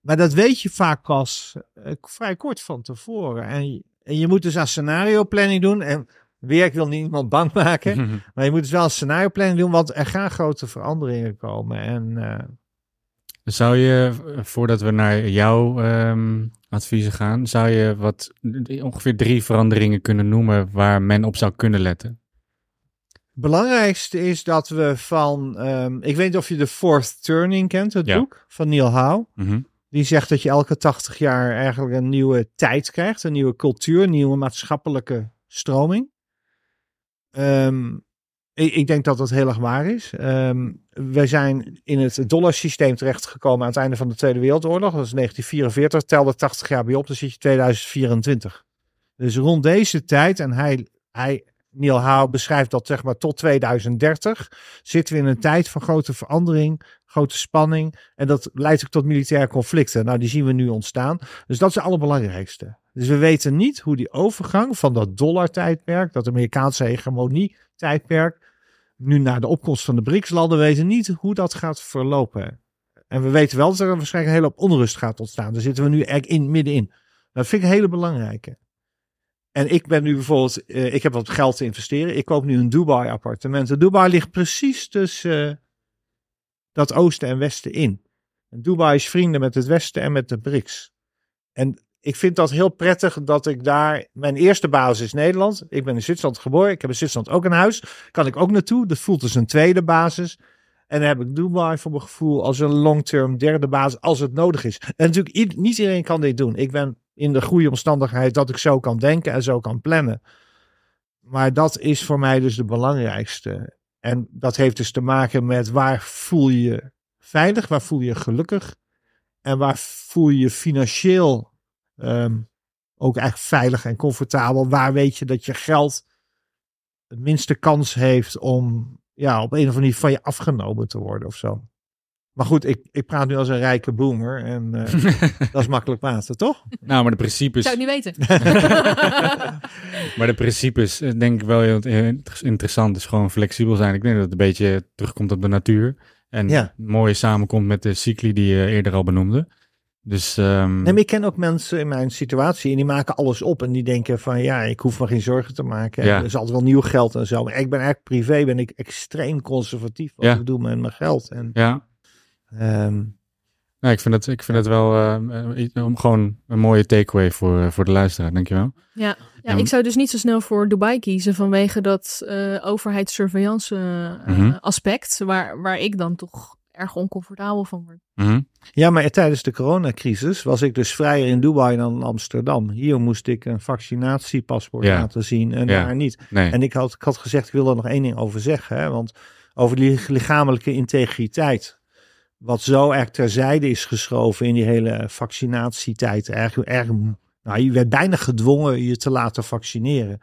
[SPEAKER 2] Maar dat weet je vaak pas eh, vrij kort van tevoren. En, je- en je moet dus aan scenario planning doen. En weer, ik wil niemand bang maken. Maar je moet dus wel een scenario planning doen, want er gaan grote veranderingen komen. En eh,
[SPEAKER 4] Zou je, voordat we naar jouw ehm, adviezen gaan, zou je wat ongeveer drie veranderingen kunnen noemen waar men op zou kunnen letten?
[SPEAKER 2] belangrijkste is dat we van, ehm, ik weet niet of je de Fourth Turning kent, het
[SPEAKER 4] Ja.
[SPEAKER 2] boek van Neil Howe.
[SPEAKER 4] Mhm,
[SPEAKER 2] Die zegt dat je elke 80 jaar eigenlijk een nieuwe tijd krijgt, een nieuwe cultuur, een nieuwe maatschappelijke stroming. Ehm, ik, denk dat dat heel erg waar is. Ehm wij zijn in het dollarsysteem terechtgekomen aan het einde van de Tweede Wereldoorlog. Dat is 1944, tel er 80 jaar bij op, dan zit je 2024. Dus rond deze tijd, en hij, hij Neil Howe beschrijft dat zeg maar tot 2030, zitten we in een tijd van grote verandering, grote spanning. En dat leidt ook tot militaire conflicten. Nou, die zien we nu ontstaan. Dus dat is het allerbelangrijkste. Dus we weten niet hoe die overgang van dat dollar-tijdperk, dat Amerikaanse hegemonie-tijdperk, nu naar de opkomst van de BRICS-landen, weten niet hoe dat gaat verlopen. En we weten wel dat er waarschijnlijk een hele hoop onrust gaat ontstaan. Daar zitten we nu echt in, middenin. Dat vind ik een hele belangrijke. En ik ben nu bijvoorbeeld, eh, ik heb wat geld te investeren. Ik koop nu een Dubai appartement. En Dubai ligt precies tussen eh, dat oosten en westen in. En Dubai is vrienden met het westen en met de BRICS. En ik vind dat heel prettig dat ik daar, mijn eerste basis is Nederland. Ik ben in Zwitserland geboren. Ik heb in Zwitserland ook een huis. Kan ik ook naartoe. Dat voelt als een tweede basis. En dan heb ik Dubai voor mijn gevoel als een long-term derde basis als het nodig is. En natuurlijk, niet iedereen kan dit doen. Ik ben in de goede omstandigheid dat ik zo kan denken en zo kan plannen. Maar dat is voor mij dus de belangrijkste. En dat heeft dus te maken met waar voel je veilig, waar voel je gelukkig en waar voel je financieel ehm, ook echt veilig en comfortabel. Waar weet je dat je geld het minste kans heeft om ja, op een of andere manier van je afgenomen te worden of zo. Maar goed, ik, ik praat nu als een rijke boomer en eh, dat is makkelijk praten, toch?
[SPEAKER 4] Nou, maar de
[SPEAKER 3] Ik
[SPEAKER 4] principes,
[SPEAKER 3] zou het niet weten.
[SPEAKER 4] maar de principes eh, denk ik wel heel heel interessant. is gewoon flexibel zijn. Ik denk dat het een beetje terugkomt op de natuur. En
[SPEAKER 2] Ja.
[SPEAKER 4] mooi samenkomt met de cycli die je eerder al benoemde. Dus ehm,
[SPEAKER 2] Nee, maar ik ken ook mensen in mijn situatie en die maken alles op en die denken van ja, ik hoef me geen zorgen te maken.
[SPEAKER 4] Ja.
[SPEAKER 2] Er is altijd wel nieuw geld en zo. Maar ik ben eigenlijk privé, ben ik extreem conservatief wat
[SPEAKER 4] Ja.
[SPEAKER 2] ik doe met mijn geld. En,
[SPEAKER 4] ja,
[SPEAKER 2] ehm,
[SPEAKER 4] Ja, ik vind het, ik vind het wel eh, eh, om gewoon een mooie takeaway voor, eh, voor de luisteraar, dankjewel.
[SPEAKER 3] Ja, ja,
[SPEAKER 4] Ja,
[SPEAKER 3] ik zou dus niet zo snel voor Dubai kiezen vanwege dat eh overheidssurveillance
[SPEAKER 4] Mhm.
[SPEAKER 3] aspect, waar, waar ik dan toch erg oncomfortabel van word.
[SPEAKER 4] Mhm.
[SPEAKER 2] ja, maar tijdens de coronacrisis was ik dus vrijer in Dubai dan in Amsterdam. Hier moest ik een vaccinatiepaspoort
[SPEAKER 4] Ja.
[SPEAKER 2] laten zien en
[SPEAKER 4] Ja.
[SPEAKER 2] daar niet.
[SPEAKER 4] Nee,
[SPEAKER 2] En ik had, ik had gezegd, ik wil er nog één ding over zeggen. Hè? Want over die lichamelijke integriteit. Wat zo erg terzijde is geschoven in die hele vaccinatietijd. Erg, erg, nou, je werd bijna gedwongen je te laten vaccineren.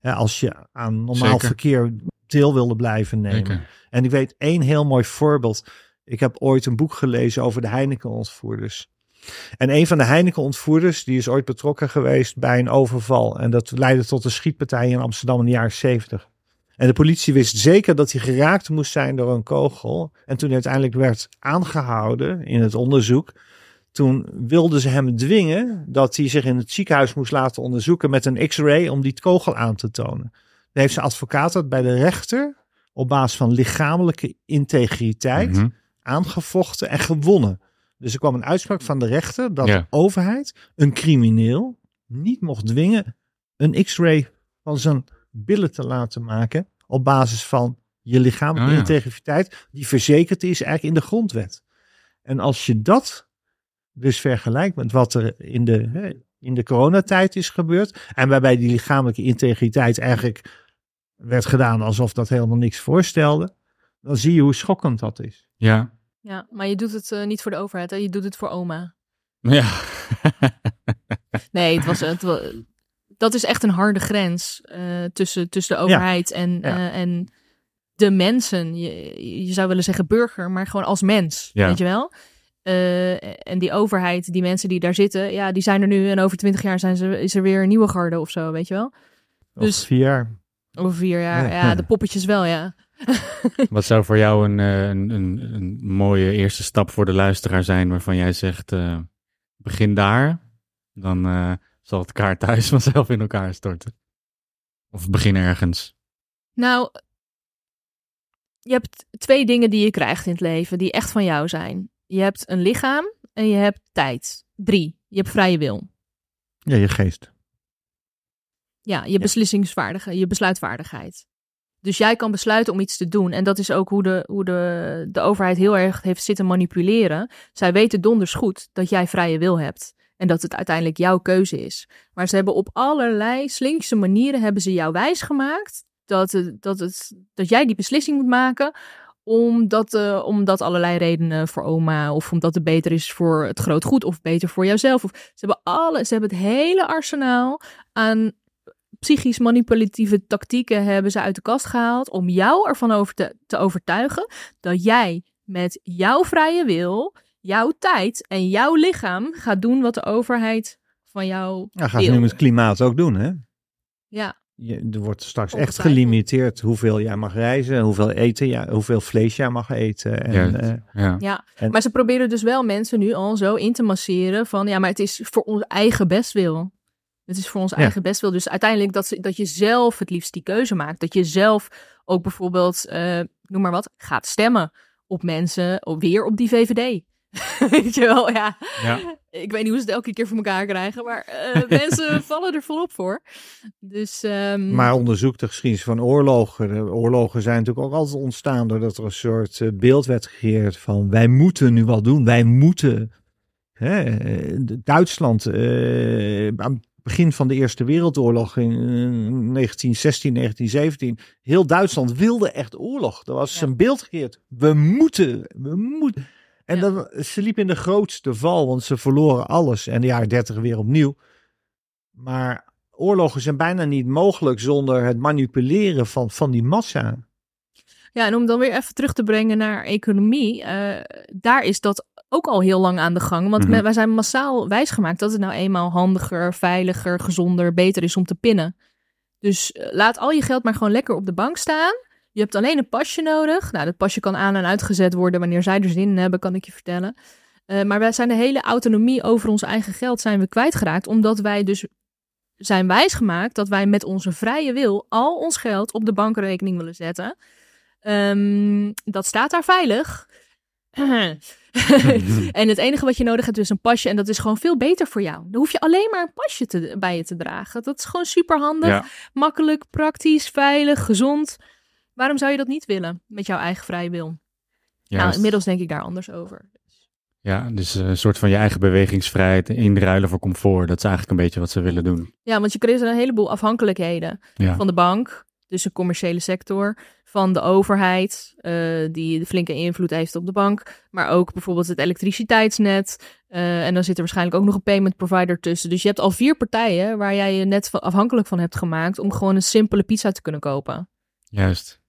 [SPEAKER 2] Hè, als je aan normaal
[SPEAKER 4] Zeker.
[SPEAKER 2] verkeer deel wilde blijven nemen.
[SPEAKER 4] zeker.
[SPEAKER 2] En ik weet één heel mooi voorbeeld. Ik heb ooit een boek gelezen over de Heineken-ontvoerders. En een van de Heineken-ontvoerders, die is ooit betrokken geweest bij een overval. En dat leidde tot een schietpartij in Amsterdam in de jaren 70. En de politie wist zeker dat hij geraakt moest zijn door een kogel. En toen hij uiteindelijk werd aangehouden in het onderzoek, toen wilden ze hem dwingen dat hij zich in het ziekenhuis moest laten onderzoeken met een x-ray om die kogel aan te tonen. Dan heeft zijn advocaat dat bij de rechter op basis van lichamelijke integriteit
[SPEAKER 4] Mhm.
[SPEAKER 2] Aangevochten en gewonnen. Dus er kwam een uitspraak van de rechter dat
[SPEAKER 4] Ja.
[SPEAKER 2] de overheid een crimineel niet mocht dwingen een x-ray van zijn billen te laten maken op basis van je lichamelijke
[SPEAKER 4] Oh ja.
[SPEAKER 2] integriteit die verzekerd is eigenlijk in de grondwet. En als je dat dus vergelijkt met wat er in de, in de coronatijd is gebeurd en waarbij die lichamelijke integriteit eigenlijk werd gedaan alsof dat helemaal niks voorstelde, dan zie je hoe schokkend dat is.
[SPEAKER 4] Ja.
[SPEAKER 3] Ja, maar je doet het eh, niet voor de overheid, hè? je doet het voor oma.
[SPEAKER 4] Ja.
[SPEAKER 3] Nee, het was, het dat is echt een harde grens eh, tussen, tussen de overheid en,
[SPEAKER 2] Ja.
[SPEAKER 3] eh, en de mensen. Je, je zou willen zeggen burger, maar gewoon als mens,
[SPEAKER 4] Ja.
[SPEAKER 3] weet je wel? En die overheid, die mensen die daar zitten, ja, die zijn er nu en over twintig jaar zijn ze, is er weer een nieuwe garde of zo, weet je wel?
[SPEAKER 2] Dus
[SPEAKER 3] Dus-
[SPEAKER 2] vier jaar.
[SPEAKER 3] Over vier jaar,
[SPEAKER 2] Ja.
[SPEAKER 3] ja, de poppetjes wel, ja.
[SPEAKER 4] Wat zou voor jou een, eh, een, een, een mooie eerste stap voor de luisteraar zijn waarvan jij zegt, eh, begin daar, dan eh, zal het kaart thuis vanzelf in elkaar storten. Of begin ergens.
[SPEAKER 3] Nou, je hebt twee dingen die je krijgt in het leven die echt van jou zijn. Je hebt een lichaam en je hebt tijd. Drie, je hebt vrije wil.
[SPEAKER 2] Ja, je geest.
[SPEAKER 3] Ja, je beslissingsvaardigheid, je besluitvaardigheid. Dus jij kan besluiten om iets te doen. En dat is ook hoe de, hoe de, de overheid heel erg heeft zitten manipuleren. Zij weten donders goed dat jij vrije wil hebt. En dat het uiteindelijk jouw keuze is. Maar ze hebben op allerlei slinkse manieren hebben ze jou wijsgemaakt dat, het, dat, het, dat jij die beslissing moet maken. Omdat, eh, omdat allerlei redenen voor oma. Of omdat het beter is voor het groot goed. Of beter voor jouzelf. Of, ze, hebben alle, ze hebben het hele arsenaal aan psychisch manipulatieve tactieken hebben ze uit de kast gehaald om jou ervan over te, te overtuigen dat jij met jouw vrije wil, jouw tijd en jouw lichaam gaat doen wat de overheid van jou
[SPEAKER 2] Ja, gaat
[SPEAKER 3] wil.
[SPEAKER 2] nu met het klimaat ook doen, hè?
[SPEAKER 3] Ja,
[SPEAKER 2] Je, er wordt straks echt gelimiteerd hoeveel jij mag reizen, hoeveel eten, ja, hoeveel vlees jij mag eten. En,
[SPEAKER 4] Juist.
[SPEAKER 2] eh,
[SPEAKER 4] Ja.
[SPEAKER 3] ja.
[SPEAKER 2] En-
[SPEAKER 3] maar ze proberen dus wel mensen nu al zo in te masseren van ja, maar het is voor ons eigen bestwil. Het is voor ons
[SPEAKER 2] Ja.
[SPEAKER 3] eigen bestwil. Dus uiteindelijk dat, ze, dat je zelf het liefst die keuze maakt. Dat je zelf ook bijvoorbeeld, eh, noem maar wat, gaat stemmen op mensen, op, weer op die VVD. Weet je wel, ja.
[SPEAKER 4] Ja.
[SPEAKER 3] Ik weet niet hoe ze het elke keer voor elkaar krijgen, maar eh, mensen vallen er volop voor. Dus, ehm,
[SPEAKER 2] Maar onderzoek de geschiedenis van oorlogen. De oorlogen zijn natuurlijk ook altijd ontstaan doordat er een soort eh, beeld werd gecreëerd van wij moeten nu wat doen. Wij moeten. Hè, Duitsland, begin van de Eerste Wereldoorlog in eh, 1916, 1917. Heel Duitsland wilde echt oorlog. Er was
[SPEAKER 3] Ja.
[SPEAKER 2] een beeld gecreëerd. We moeten, we moeten. En
[SPEAKER 3] Ja.
[SPEAKER 2] dat, ze liepen in de grootste val, want ze verloren alles. En de jaren dertig weer opnieuw. Maar oorlogen zijn bijna niet mogelijk zonder het manipuleren van, van die massa.
[SPEAKER 3] Ja, en om dan weer even terug te brengen naar economie, eh, daar is dat ook al heel lang aan de gang. Want
[SPEAKER 4] Mhm.
[SPEAKER 3] wij zijn massaal wijsgemaakt dat het nou eenmaal handiger, veiliger, gezonder, beter is om te pinnen. Dus eh, laat al je geld maar gewoon lekker op de bank staan. Je hebt alleen een pasje nodig. Nou, dat pasje kan aan en uitgezet worden wanneer zij er zin in hebben, kan ik je vertellen. Eh, maar wij zijn de hele autonomie over ons eigen geld zijn we kwijtgeraakt, omdat wij dus zijn wijsgemaakt dat wij met onze vrije wil al ons geld op de bankrekening willen zetten. Ehm, dat staat daar veilig. en het enige wat je nodig hebt is een pasje. En dat is gewoon veel beter voor jou. Dan hoef je alleen maar een pasje te, bij je te dragen. Dat is gewoon super handig,
[SPEAKER 4] Ja.
[SPEAKER 3] makkelijk, praktisch, veilig, gezond. Waarom zou je dat niet willen met jouw eigen vrije wil? Nou,
[SPEAKER 4] Juist.
[SPEAKER 3] inmiddels denk ik daar anders over.
[SPEAKER 4] Ja, dus eh, een soort van je eigen bewegingsvrijheid inruilen voor comfort. Dat is eigenlijk een beetje wat ze willen doen.
[SPEAKER 3] Ja, want je creëert een heleboel afhankelijkheden.
[SPEAKER 4] Ja,
[SPEAKER 3] van de bank, dus de commerciële sector, van de overheid, eh, die de flinke invloed heeft op de bank, maar ook bijvoorbeeld het elektriciteitsnet. eh, en dan zit er waarschijnlijk ook nog een payment provider tussen. Dus je hebt al vier partijen waar jij je net van afhankelijk van hebt gemaakt om gewoon een simpele pizza te kunnen kopen.
[SPEAKER 4] juist.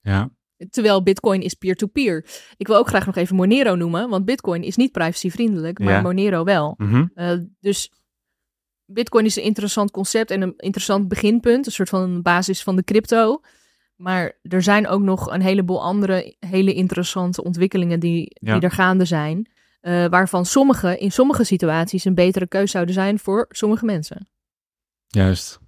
[SPEAKER 4] Ja,
[SPEAKER 3] Terwijl Bitcoin is peer-to-peer. Ik wil ook graag nog even Monero noemen, want Bitcoin is niet privacyvriendelijk, maar
[SPEAKER 4] Ja.
[SPEAKER 3] Monero wel.
[SPEAKER 4] Mhm.
[SPEAKER 3] Eh, dus Bitcoin is een interessant concept en een interessant beginpunt, een soort van basis van de crypto. Maar er zijn ook nog een heleboel andere hele interessante ontwikkelingen die,
[SPEAKER 4] Ja.
[SPEAKER 3] die er gaande zijn. eh, waarvan sommige in sommige situaties een betere keus zouden zijn voor sommige mensen.
[SPEAKER 4] juist.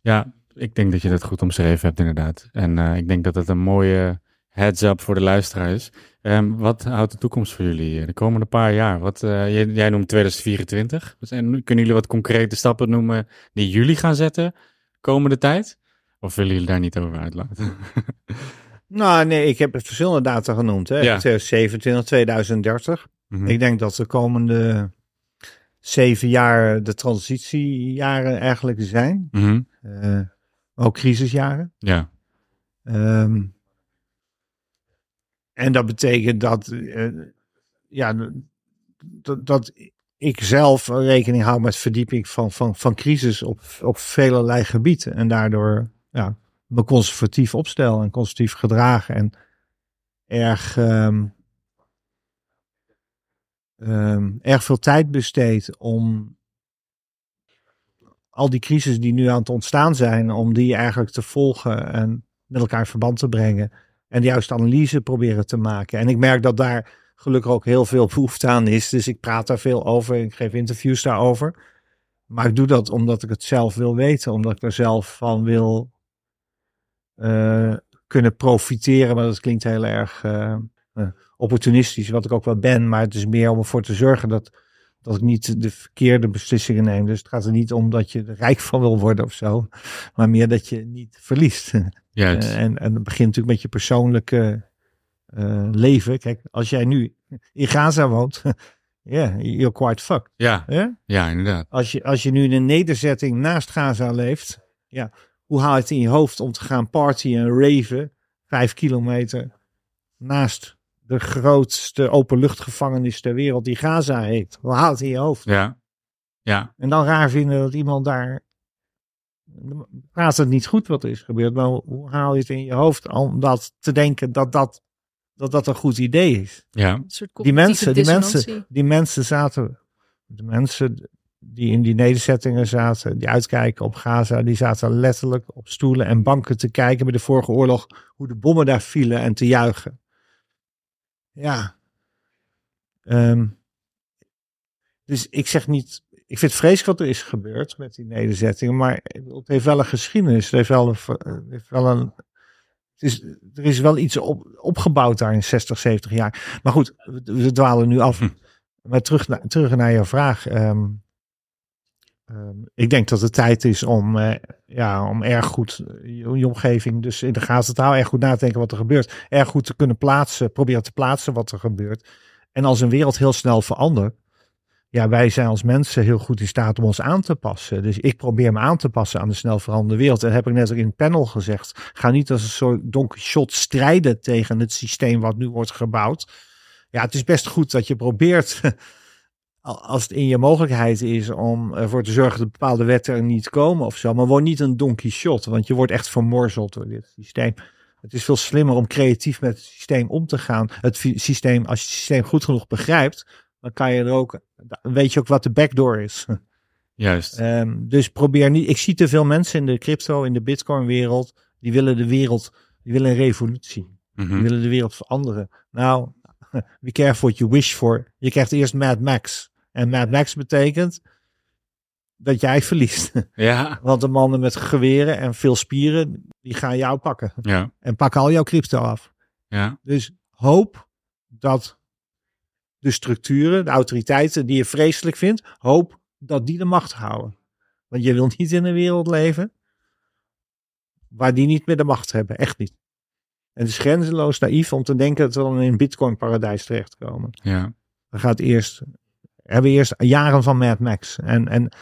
[SPEAKER 4] Ja, ik denk dat je dat goed omschreven hebt inderdaad. En eh, ik denk dat het een mooie heads-up voor de luisteraar is. Ehm, wat houdt de toekomst voor jullie de komende paar jaar? Wat, eh, jij, jij noemt 2024. Wat zijn- kunnen jullie wat concrete stappen noemen die jullie gaan zetten komende tijd? Of willen jullie daar niet over uitlaten?
[SPEAKER 2] Nou, nee, ik heb verschillende data genoemd. Hè?
[SPEAKER 4] Ja.
[SPEAKER 2] 2027, 2030.
[SPEAKER 4] Mhm.
[SPEAKER 2] Ik denk dat de komende zeven jaar de transitiejaren eigenlijk zijn.
[SPEAKER 4] Mhm.
[SPEAKER 2] Eh, ook crisisjaren.
[SPEAKER 4] Ja,
[SPEAKER 2] Ehm, en dat betekent dat, eh, ja, dat, dat ik zelf rekening hou met verdieping van, van, van crisis op, op velelei gebieden. En daardoor ja, me conservatief opstel en conservatief gedragen. En erg, ehm, ehm, erg veel tijd besteed om al die crisis die nu aan het ontstaan zijn, om die eigenlijk te volgen en met elkaar in verband te brengen. En de juiste analyse proberen te maken. En ik merk dat daar gelukkig ook heel veel behoefte aan is. Dus ik praat daar veel over. Ik geef interviews daarover. Maar ik doe dat omdat ik het zelf wil weten. Omdat ik er zelf van wil kunnen profiteren. Maar dat klinkt heel erg eh, eh, opportunistisch, wat ik ook wel ben. Maar het is meer om ervoor te zorgen dat, dat ik niet de verkeerde beslissingen neem. Dus het gaat er niet om dat je er rijk van wil worden of zo. Maar meer dat je niet verliest.
[SPEAKER 4] juist.
[SPEAKER 2] Eh, en, en het begint natuurlijk met je persoonlijke eh, leven. Kijk, als jij nu in Gaza woont, ja, you're quite fucked.
[SPEAKER 4] ja, ja, inderdaad.
[SPEAKER 2] Als, je, als je nu in een nederzetting naast Gaza leeft, ja, hoe haal je het in je hoofd om te gaan partyen en raven, vijf kilometer naast de grootste openluchtgevangenis ter wereld die Gaza heet? Hoe haal je het in je hoofd?
[SPEAKER 4] Ja, ja,
[SPEAKER 2] En dan raar vinden dat iemand daar. Praat het niet goed wat er is gebeurd, maar hoe haal je het in je hoofd om dat te denken dat dat, dat, dat een goed idee is?
[SPEAKER 4] ja.
[SPEAKER 3] Een soort
[SPEAKER 2] Die mensen, die mensen, die mensen zaten, de mensen die in die nederzettingen zaten, die uitkijken op Gaza, die zaten letterlijk op stoelen en banken te kijken bij de vorige oorlog hoe de bommen daar vielen en te juichen. Ja. Ehm, dus ik zeg niet, ik vind het vreselijk wat er is gebeurd met die nederzettingen, maar het heeft wel een geschiedenis. Het heeft wel een, heeft wel een er is wel iets op, opgebouwd daar in 60, 70 jaar. Maar goed, we, we dwalen nu af.
[SPEAKER 4] Hm.
[SPEAKER 2] Maar terug, naar terug naar je vraag. ehm, ehm, ik denk dat het tijd is om, eh, ja, om erg goed eh, je, omgeving dus in de gaten te houden. Erg goed na te denken wat er gebeurt. Erg goed te kunnen plaatsen, proberen te plaatsen wat er gebeurt. En als een wereld heel snel verandert. Ja, wij zijn als mensen heel goed in staat om ons aan te passen. Dus ik probeer me aan te passen aan de snel veranderende wereld. En heb ik net ook in het panel gezegd. Ga niet als een soort Don Quixote strijden tegen het systeem wat nu wordt gebouwd. Ja, het is best goed dat je probeert, als het in je mogelijkheid is, om ervoor te zorgen dat bepaalde wetten er niet komen of zo. Maar word niet een Don Quixote, want je wordt echt vermorzeld door dit systeem. Het is veel slimmer om creatief met het systeem om te gaan. Het systeem, als je het systeem goed genoeg begrijpt, dan kan je er ook, dan weet je ook wat de backdoor is.
[SPEAKER 4] Juist.
[SPEAKER 2] Ehm, dus probeer niet. Ik zie te veel mensen in de crypto, in de Bitcoin wereld, die willen de wereld, die willen een revolutie.
[SPEAKER 4] Mhm.
[SPEAKER 2] Die willen de wereld veranderen. Nou, be careful what you wish for. Je krijgt eerst Mad Max. En Mad Max betekent dat jij verliest.
[SPEAKER 4] Ja.
[SPEAKER 2] Want de mannen met geweren en veel spieren, die gaan jou pakken.
[SPEAKER 4] Ja.
[SPEAKER 2] En pakken al jouw crypto af.
[SPEAKER 4] Ja.
[SPEAKER 2] Dus hoop dat de structuren, de autoriteiten die je vreselijk vindt, hoop dat die de macht houden. Want je wil niet in een wereld leven waar die niet meer de macht hebben. Echt niet. En het is grenzeloos naïef om te denken dat we dan in een bitcoin paradijs terechtkomen.
[SPEAKER 4] Ja.
[SPEAKER 2] We gaat eerst, hebben eerst jaren van Mad Max. En, en,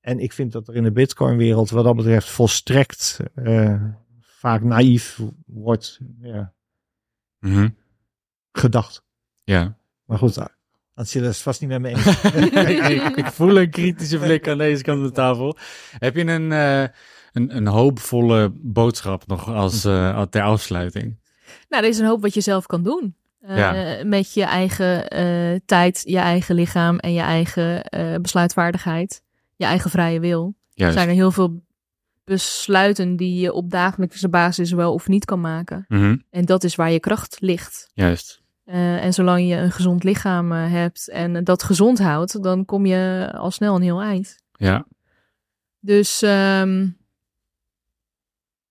[SPEAKER 2] en ik vind dat er in de bitcoin wereld wat dat betreft volstrekt eh, vaak naïef wordt ja,
[SPEAKER 4] Mhm.
[SPEAKER 2] gedacht.
[SPEAKER 4] Ja.
[SPEAKER 2] Maar goed, Attila is het vast niet met me eens.
[SPEAKER 4] ik, ik voel een kritische blik aan deze kant van de tafel. Heb je een, eh, een, een hoopvolle boodschap nog als, eh, ter afsluiting?
[SPEAKER 3] Nou, er is een hoop wat je zelf kan doen. Eh,
[SPEAKER 4] Ja.
[SPEAKER 3] Met je eigen eh, tijd, je eigen lichaam en je eigen eh, besluitvaardigheid. Je eigen vrije wil.
[SPEAKER 4] Juist.
[SPEAKER 3] zijn er heel veel besluiten die je op dagelijkse basis wel of niet kan maken.
[SPEAKER 4] Mhm.
[SPEAKER 3] En dat is waar je kracht ligt.
[SPEAKER 4] Juist.
[SPEAKER 3] En zolang je een gezond lichaam hebt en dat gezond houdt, dan kom je al snel een heel eind.
[SPEAKER 4] Ja.
[SPEAKER 3] Dus, ehm,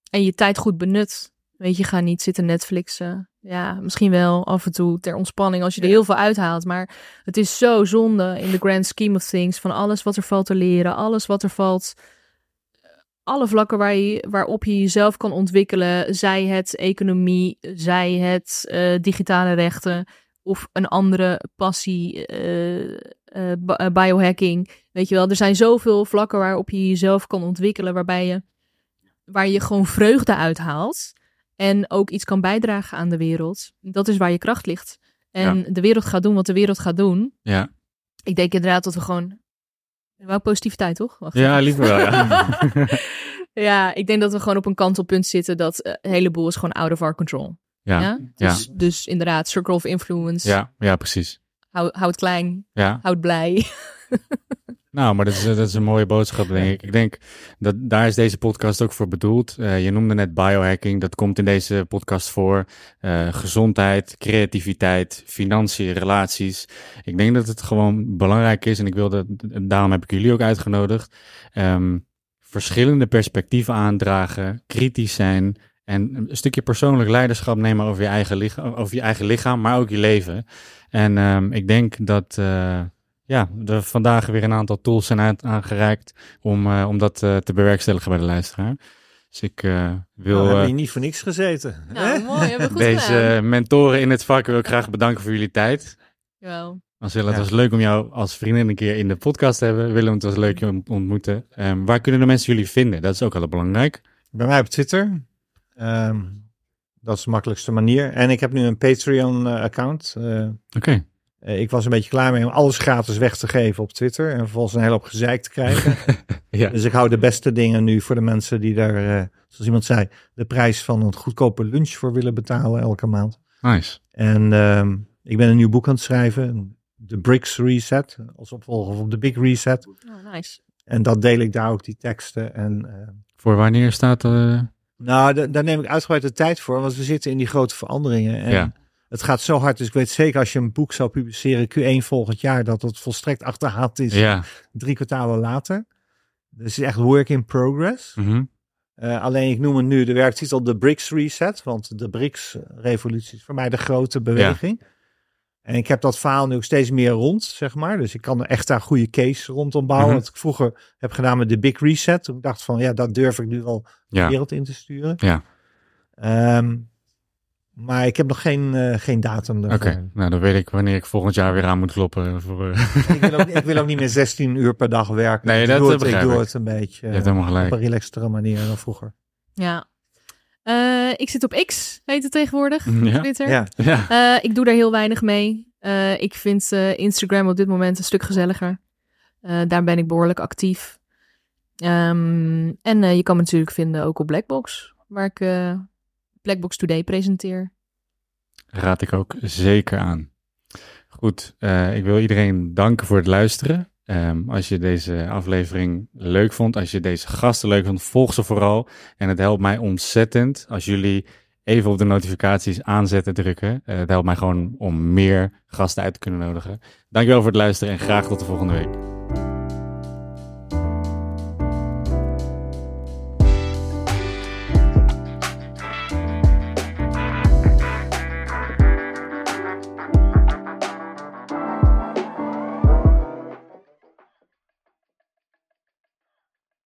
[SPEAKER 3] en je tijd goed benut. Weet je, ga niet zitten Netflixen. Ja, misschien wel af en toe ter ontspanning als je er heel veel uithaalt. Maar het is zo zonde in the grand scheme of things van alles wat er valt te leren, alles wat er valt. Alle vlakken waar je, waarop je jezelf kan ontwikkelen, zij het economie, zij het eh, digitale rechten of een andere passie, eh, eh, eh, biohacking. Weet je wel, er zijn zoveel vlakken waarop je jezelf kan ontwikkelen, waarbij je, waar je gewoon vreugde uithaalt en ook iets kan bijdragen aan de wereld. Dat is waar je kracht ligt. En de wereld gaat doen wat de wereld gaat doen.
[SPEAKER 4] Ja.
[SPEAKER 3] Ik denk inderdaad dat we gewoon. Wel positiviteit, toch? Wacht
[SPEAKER 4] Ja,
[SPEAKER 3] even.
[SPEAKER 4] liever wel, ja.
[SPEAKER 3] ja, ik denk dat we gewoon op een kantelpunt zitten dat een heleboel is gewoon out of our control.
[SPEAKER 4] Ja.
[SPEAKER 3] Ja?
[SPEAKER 4] Ja.
[SPEAKER 3] Dus, dus inderdaad, circle of influence.
[SPEAKER 4] Ja, ja, precies.
[SPEAKER 3] Hou, hou het klein,
[SPEAKER 4] Ja.
[SPEAKER 3] hou het blij.
[SPEAKER 4] Nou, maar dat is, dat is een mooie boodschap, denk ik. Ik denk dat daar is deze podcast ook voor bedoeld. Eh, je noemde net biohacking, dat komt in deze podcast voor. Eh, gezondheid, creativiteit, financiën, relaties. Ik denk dat het gewoon belangrijk is en ik wilde, daarom heb ik jullie ook uitgenodigd. ehm, verschillende perspectieven aandragen, kritisch zijn en een stukje persoonlijk leiderschap nemen over je eigen lichaam, over je eigen lichaam maar ook je leven. En ehm, ik denk dat eh, ja, er vandaag weer een aantal tools zijn uit, aangereikt om, eh, om dat eh, te bewerkstelligen bij de luisteraar. Dus ik eh, wil
[SPEAKER 2] Nou,
[SPEAKER 4] eh,
[SPEAKER 2] heb je niet voor niks gezeten.
[SPEAKER 3] Nou,
[SPEAKER 2] hè?
[SPEAKER 3] mooi, hebben we goed
[SPEAKER 4] deze
[SPEAKER 3] gedaan.
[SPEAKER 4] mentoren in het vak wil ik graag bedanken voor jullie tijd.
[SPEAKER 3] Jawel.
[SPEAKER 4] Marcella, het
[SPEAKER 2] Ja.
[SPEAKER 4] was leuk om jou als vriendin een keer in de podcast te hebben. Willem, het was leuk je om te ontmoeten. Ehm, waar kunnen de mensen jullie vinden? Dat is ook heel belangrijk.
[SPEAKER 2] Bij mij op Twitter. Ehm, dat is de makkelijkste manier. En ik heb nu een Patreon-account.
[SPEAKER 4] Oké.
[SPEAKER 2] Ik was een beetje klaar mee om alles gratis weg te geven op Twitter. En vervolgens een hele hoop gezeik te krijgen.
[SPEAKER 4] Ja.
[SPEAKER 2] Dus ik hou de beste dingen nu voor de mensen die daar, eh, zoals iemand zei, de prijs van een goedkope lunch voor willen betalen elke maand.
[SPEAKER 4] Nice.
[SPEAKER 2] En ehm, ik ben een nieuw boek aan het schrijven. De Bricks Reset. Als opvolger van de Big Reset.
[SPEAKER 3] Oh, nice.
[SPEAKER 2] En dat deel ik daar ook die teksten. En eh,
[SPEAKER 4] Voor wanneer staat... eh
[SPEAKER 2] nou, da- daar neem ik uitgebreid de tijd voor. Want we zitten in die grote veranderingen. En
[SPEAKER 4] Ja.
[SPEAKER 2] Het gaat zo hard. Dus ik weet zeker als je een boek zou publiceren Q1 volgend jaar. Dat het volstrekt achterhaald is.
[SPEAKER 4] ja.
[SPEAKER 2] Drie kwartalen later. Dus het is echt work in progress.
[SPEAKER 4] Mhm.
[SPEAKER 2] Eh, alleen ik noem het nu de werktitel de BRICS Reset. Want de BRICS-revolutie is voor mij de grote beweging. En ik heb dat verhaal nu ook steeds meer rond, zeg maar. Dus ik kan er echt daar goede case rondom bouwen.
[SPEAKER 4] Mhm.
[SPEAKER 2] Wat ik vroeger heb gedaan met de Big Reset. Toen ik dacht van, ja, dat durf ik nu al de
[SPEAKER 4] Ja.
[SPEAKER 2] wereld in te sturen.
[SPEAKER 4] Ja.
[SPEAKER 2] Ehm, maar ik heb nog geen, eh, geen datum
[SPEAKER 4] Oké, nou dan weet ik wanneer ik volgend jaar weer aan moet kloppen. Voor, eh,
[SPEAKER 2] ik, wil ook, ik wil ook niet meer 16 uur per dag werken.
[SPEAKER 4] Nee,
[SPEAKER 2] ik
[SPEAKER 4] dat,
[SPEAKER 2] doe
[SPEAKER 4] eh,
[SPEAKER 2] het, ik doe
[SPEAKER 4] ik.
[SPEAKER 2] het een beetje
[SPEAKER 4] Je hebt
[SPEAKER 2] eh, op een relaxtere manier dan vroeger.
[SPEAKER 3] Ja. Eh, ik zit op X, heet het tegenwoordig.
[SPEAKER 4] Ja.
[SPEAKER 3] Twitter.
[SPEAKER 2] Ja,
[SPEAKER 4] Ja.
[SPEAKER 3] Eh, ik doe daar heel weinig mee. Eh, ik vind eh, Instagram op dit moment een stuk gezelliger. Eh, daar ben ik behoorlijk actief. Ehm, en eh, je kan me natuurlijk vinden ook op Blackbox, waar ik eh, Blackbox Today presenteer.
[SPEAKER 4] Raad ik ook zeker aan. Goed, uh, ik wil iedereen danken voor het luisteren. Um, als je deze aflevering leuk vond, als je deze gasten leuk vond, volg ze vooral. En het helpt mij ontzettend als jullie even op de notificaties aanzetten drukken. Uh, het helpt mij gewoon om meer gasten uit te kunnen nodigen. Dankjewel voor het luisteren en graag tot de volgende week.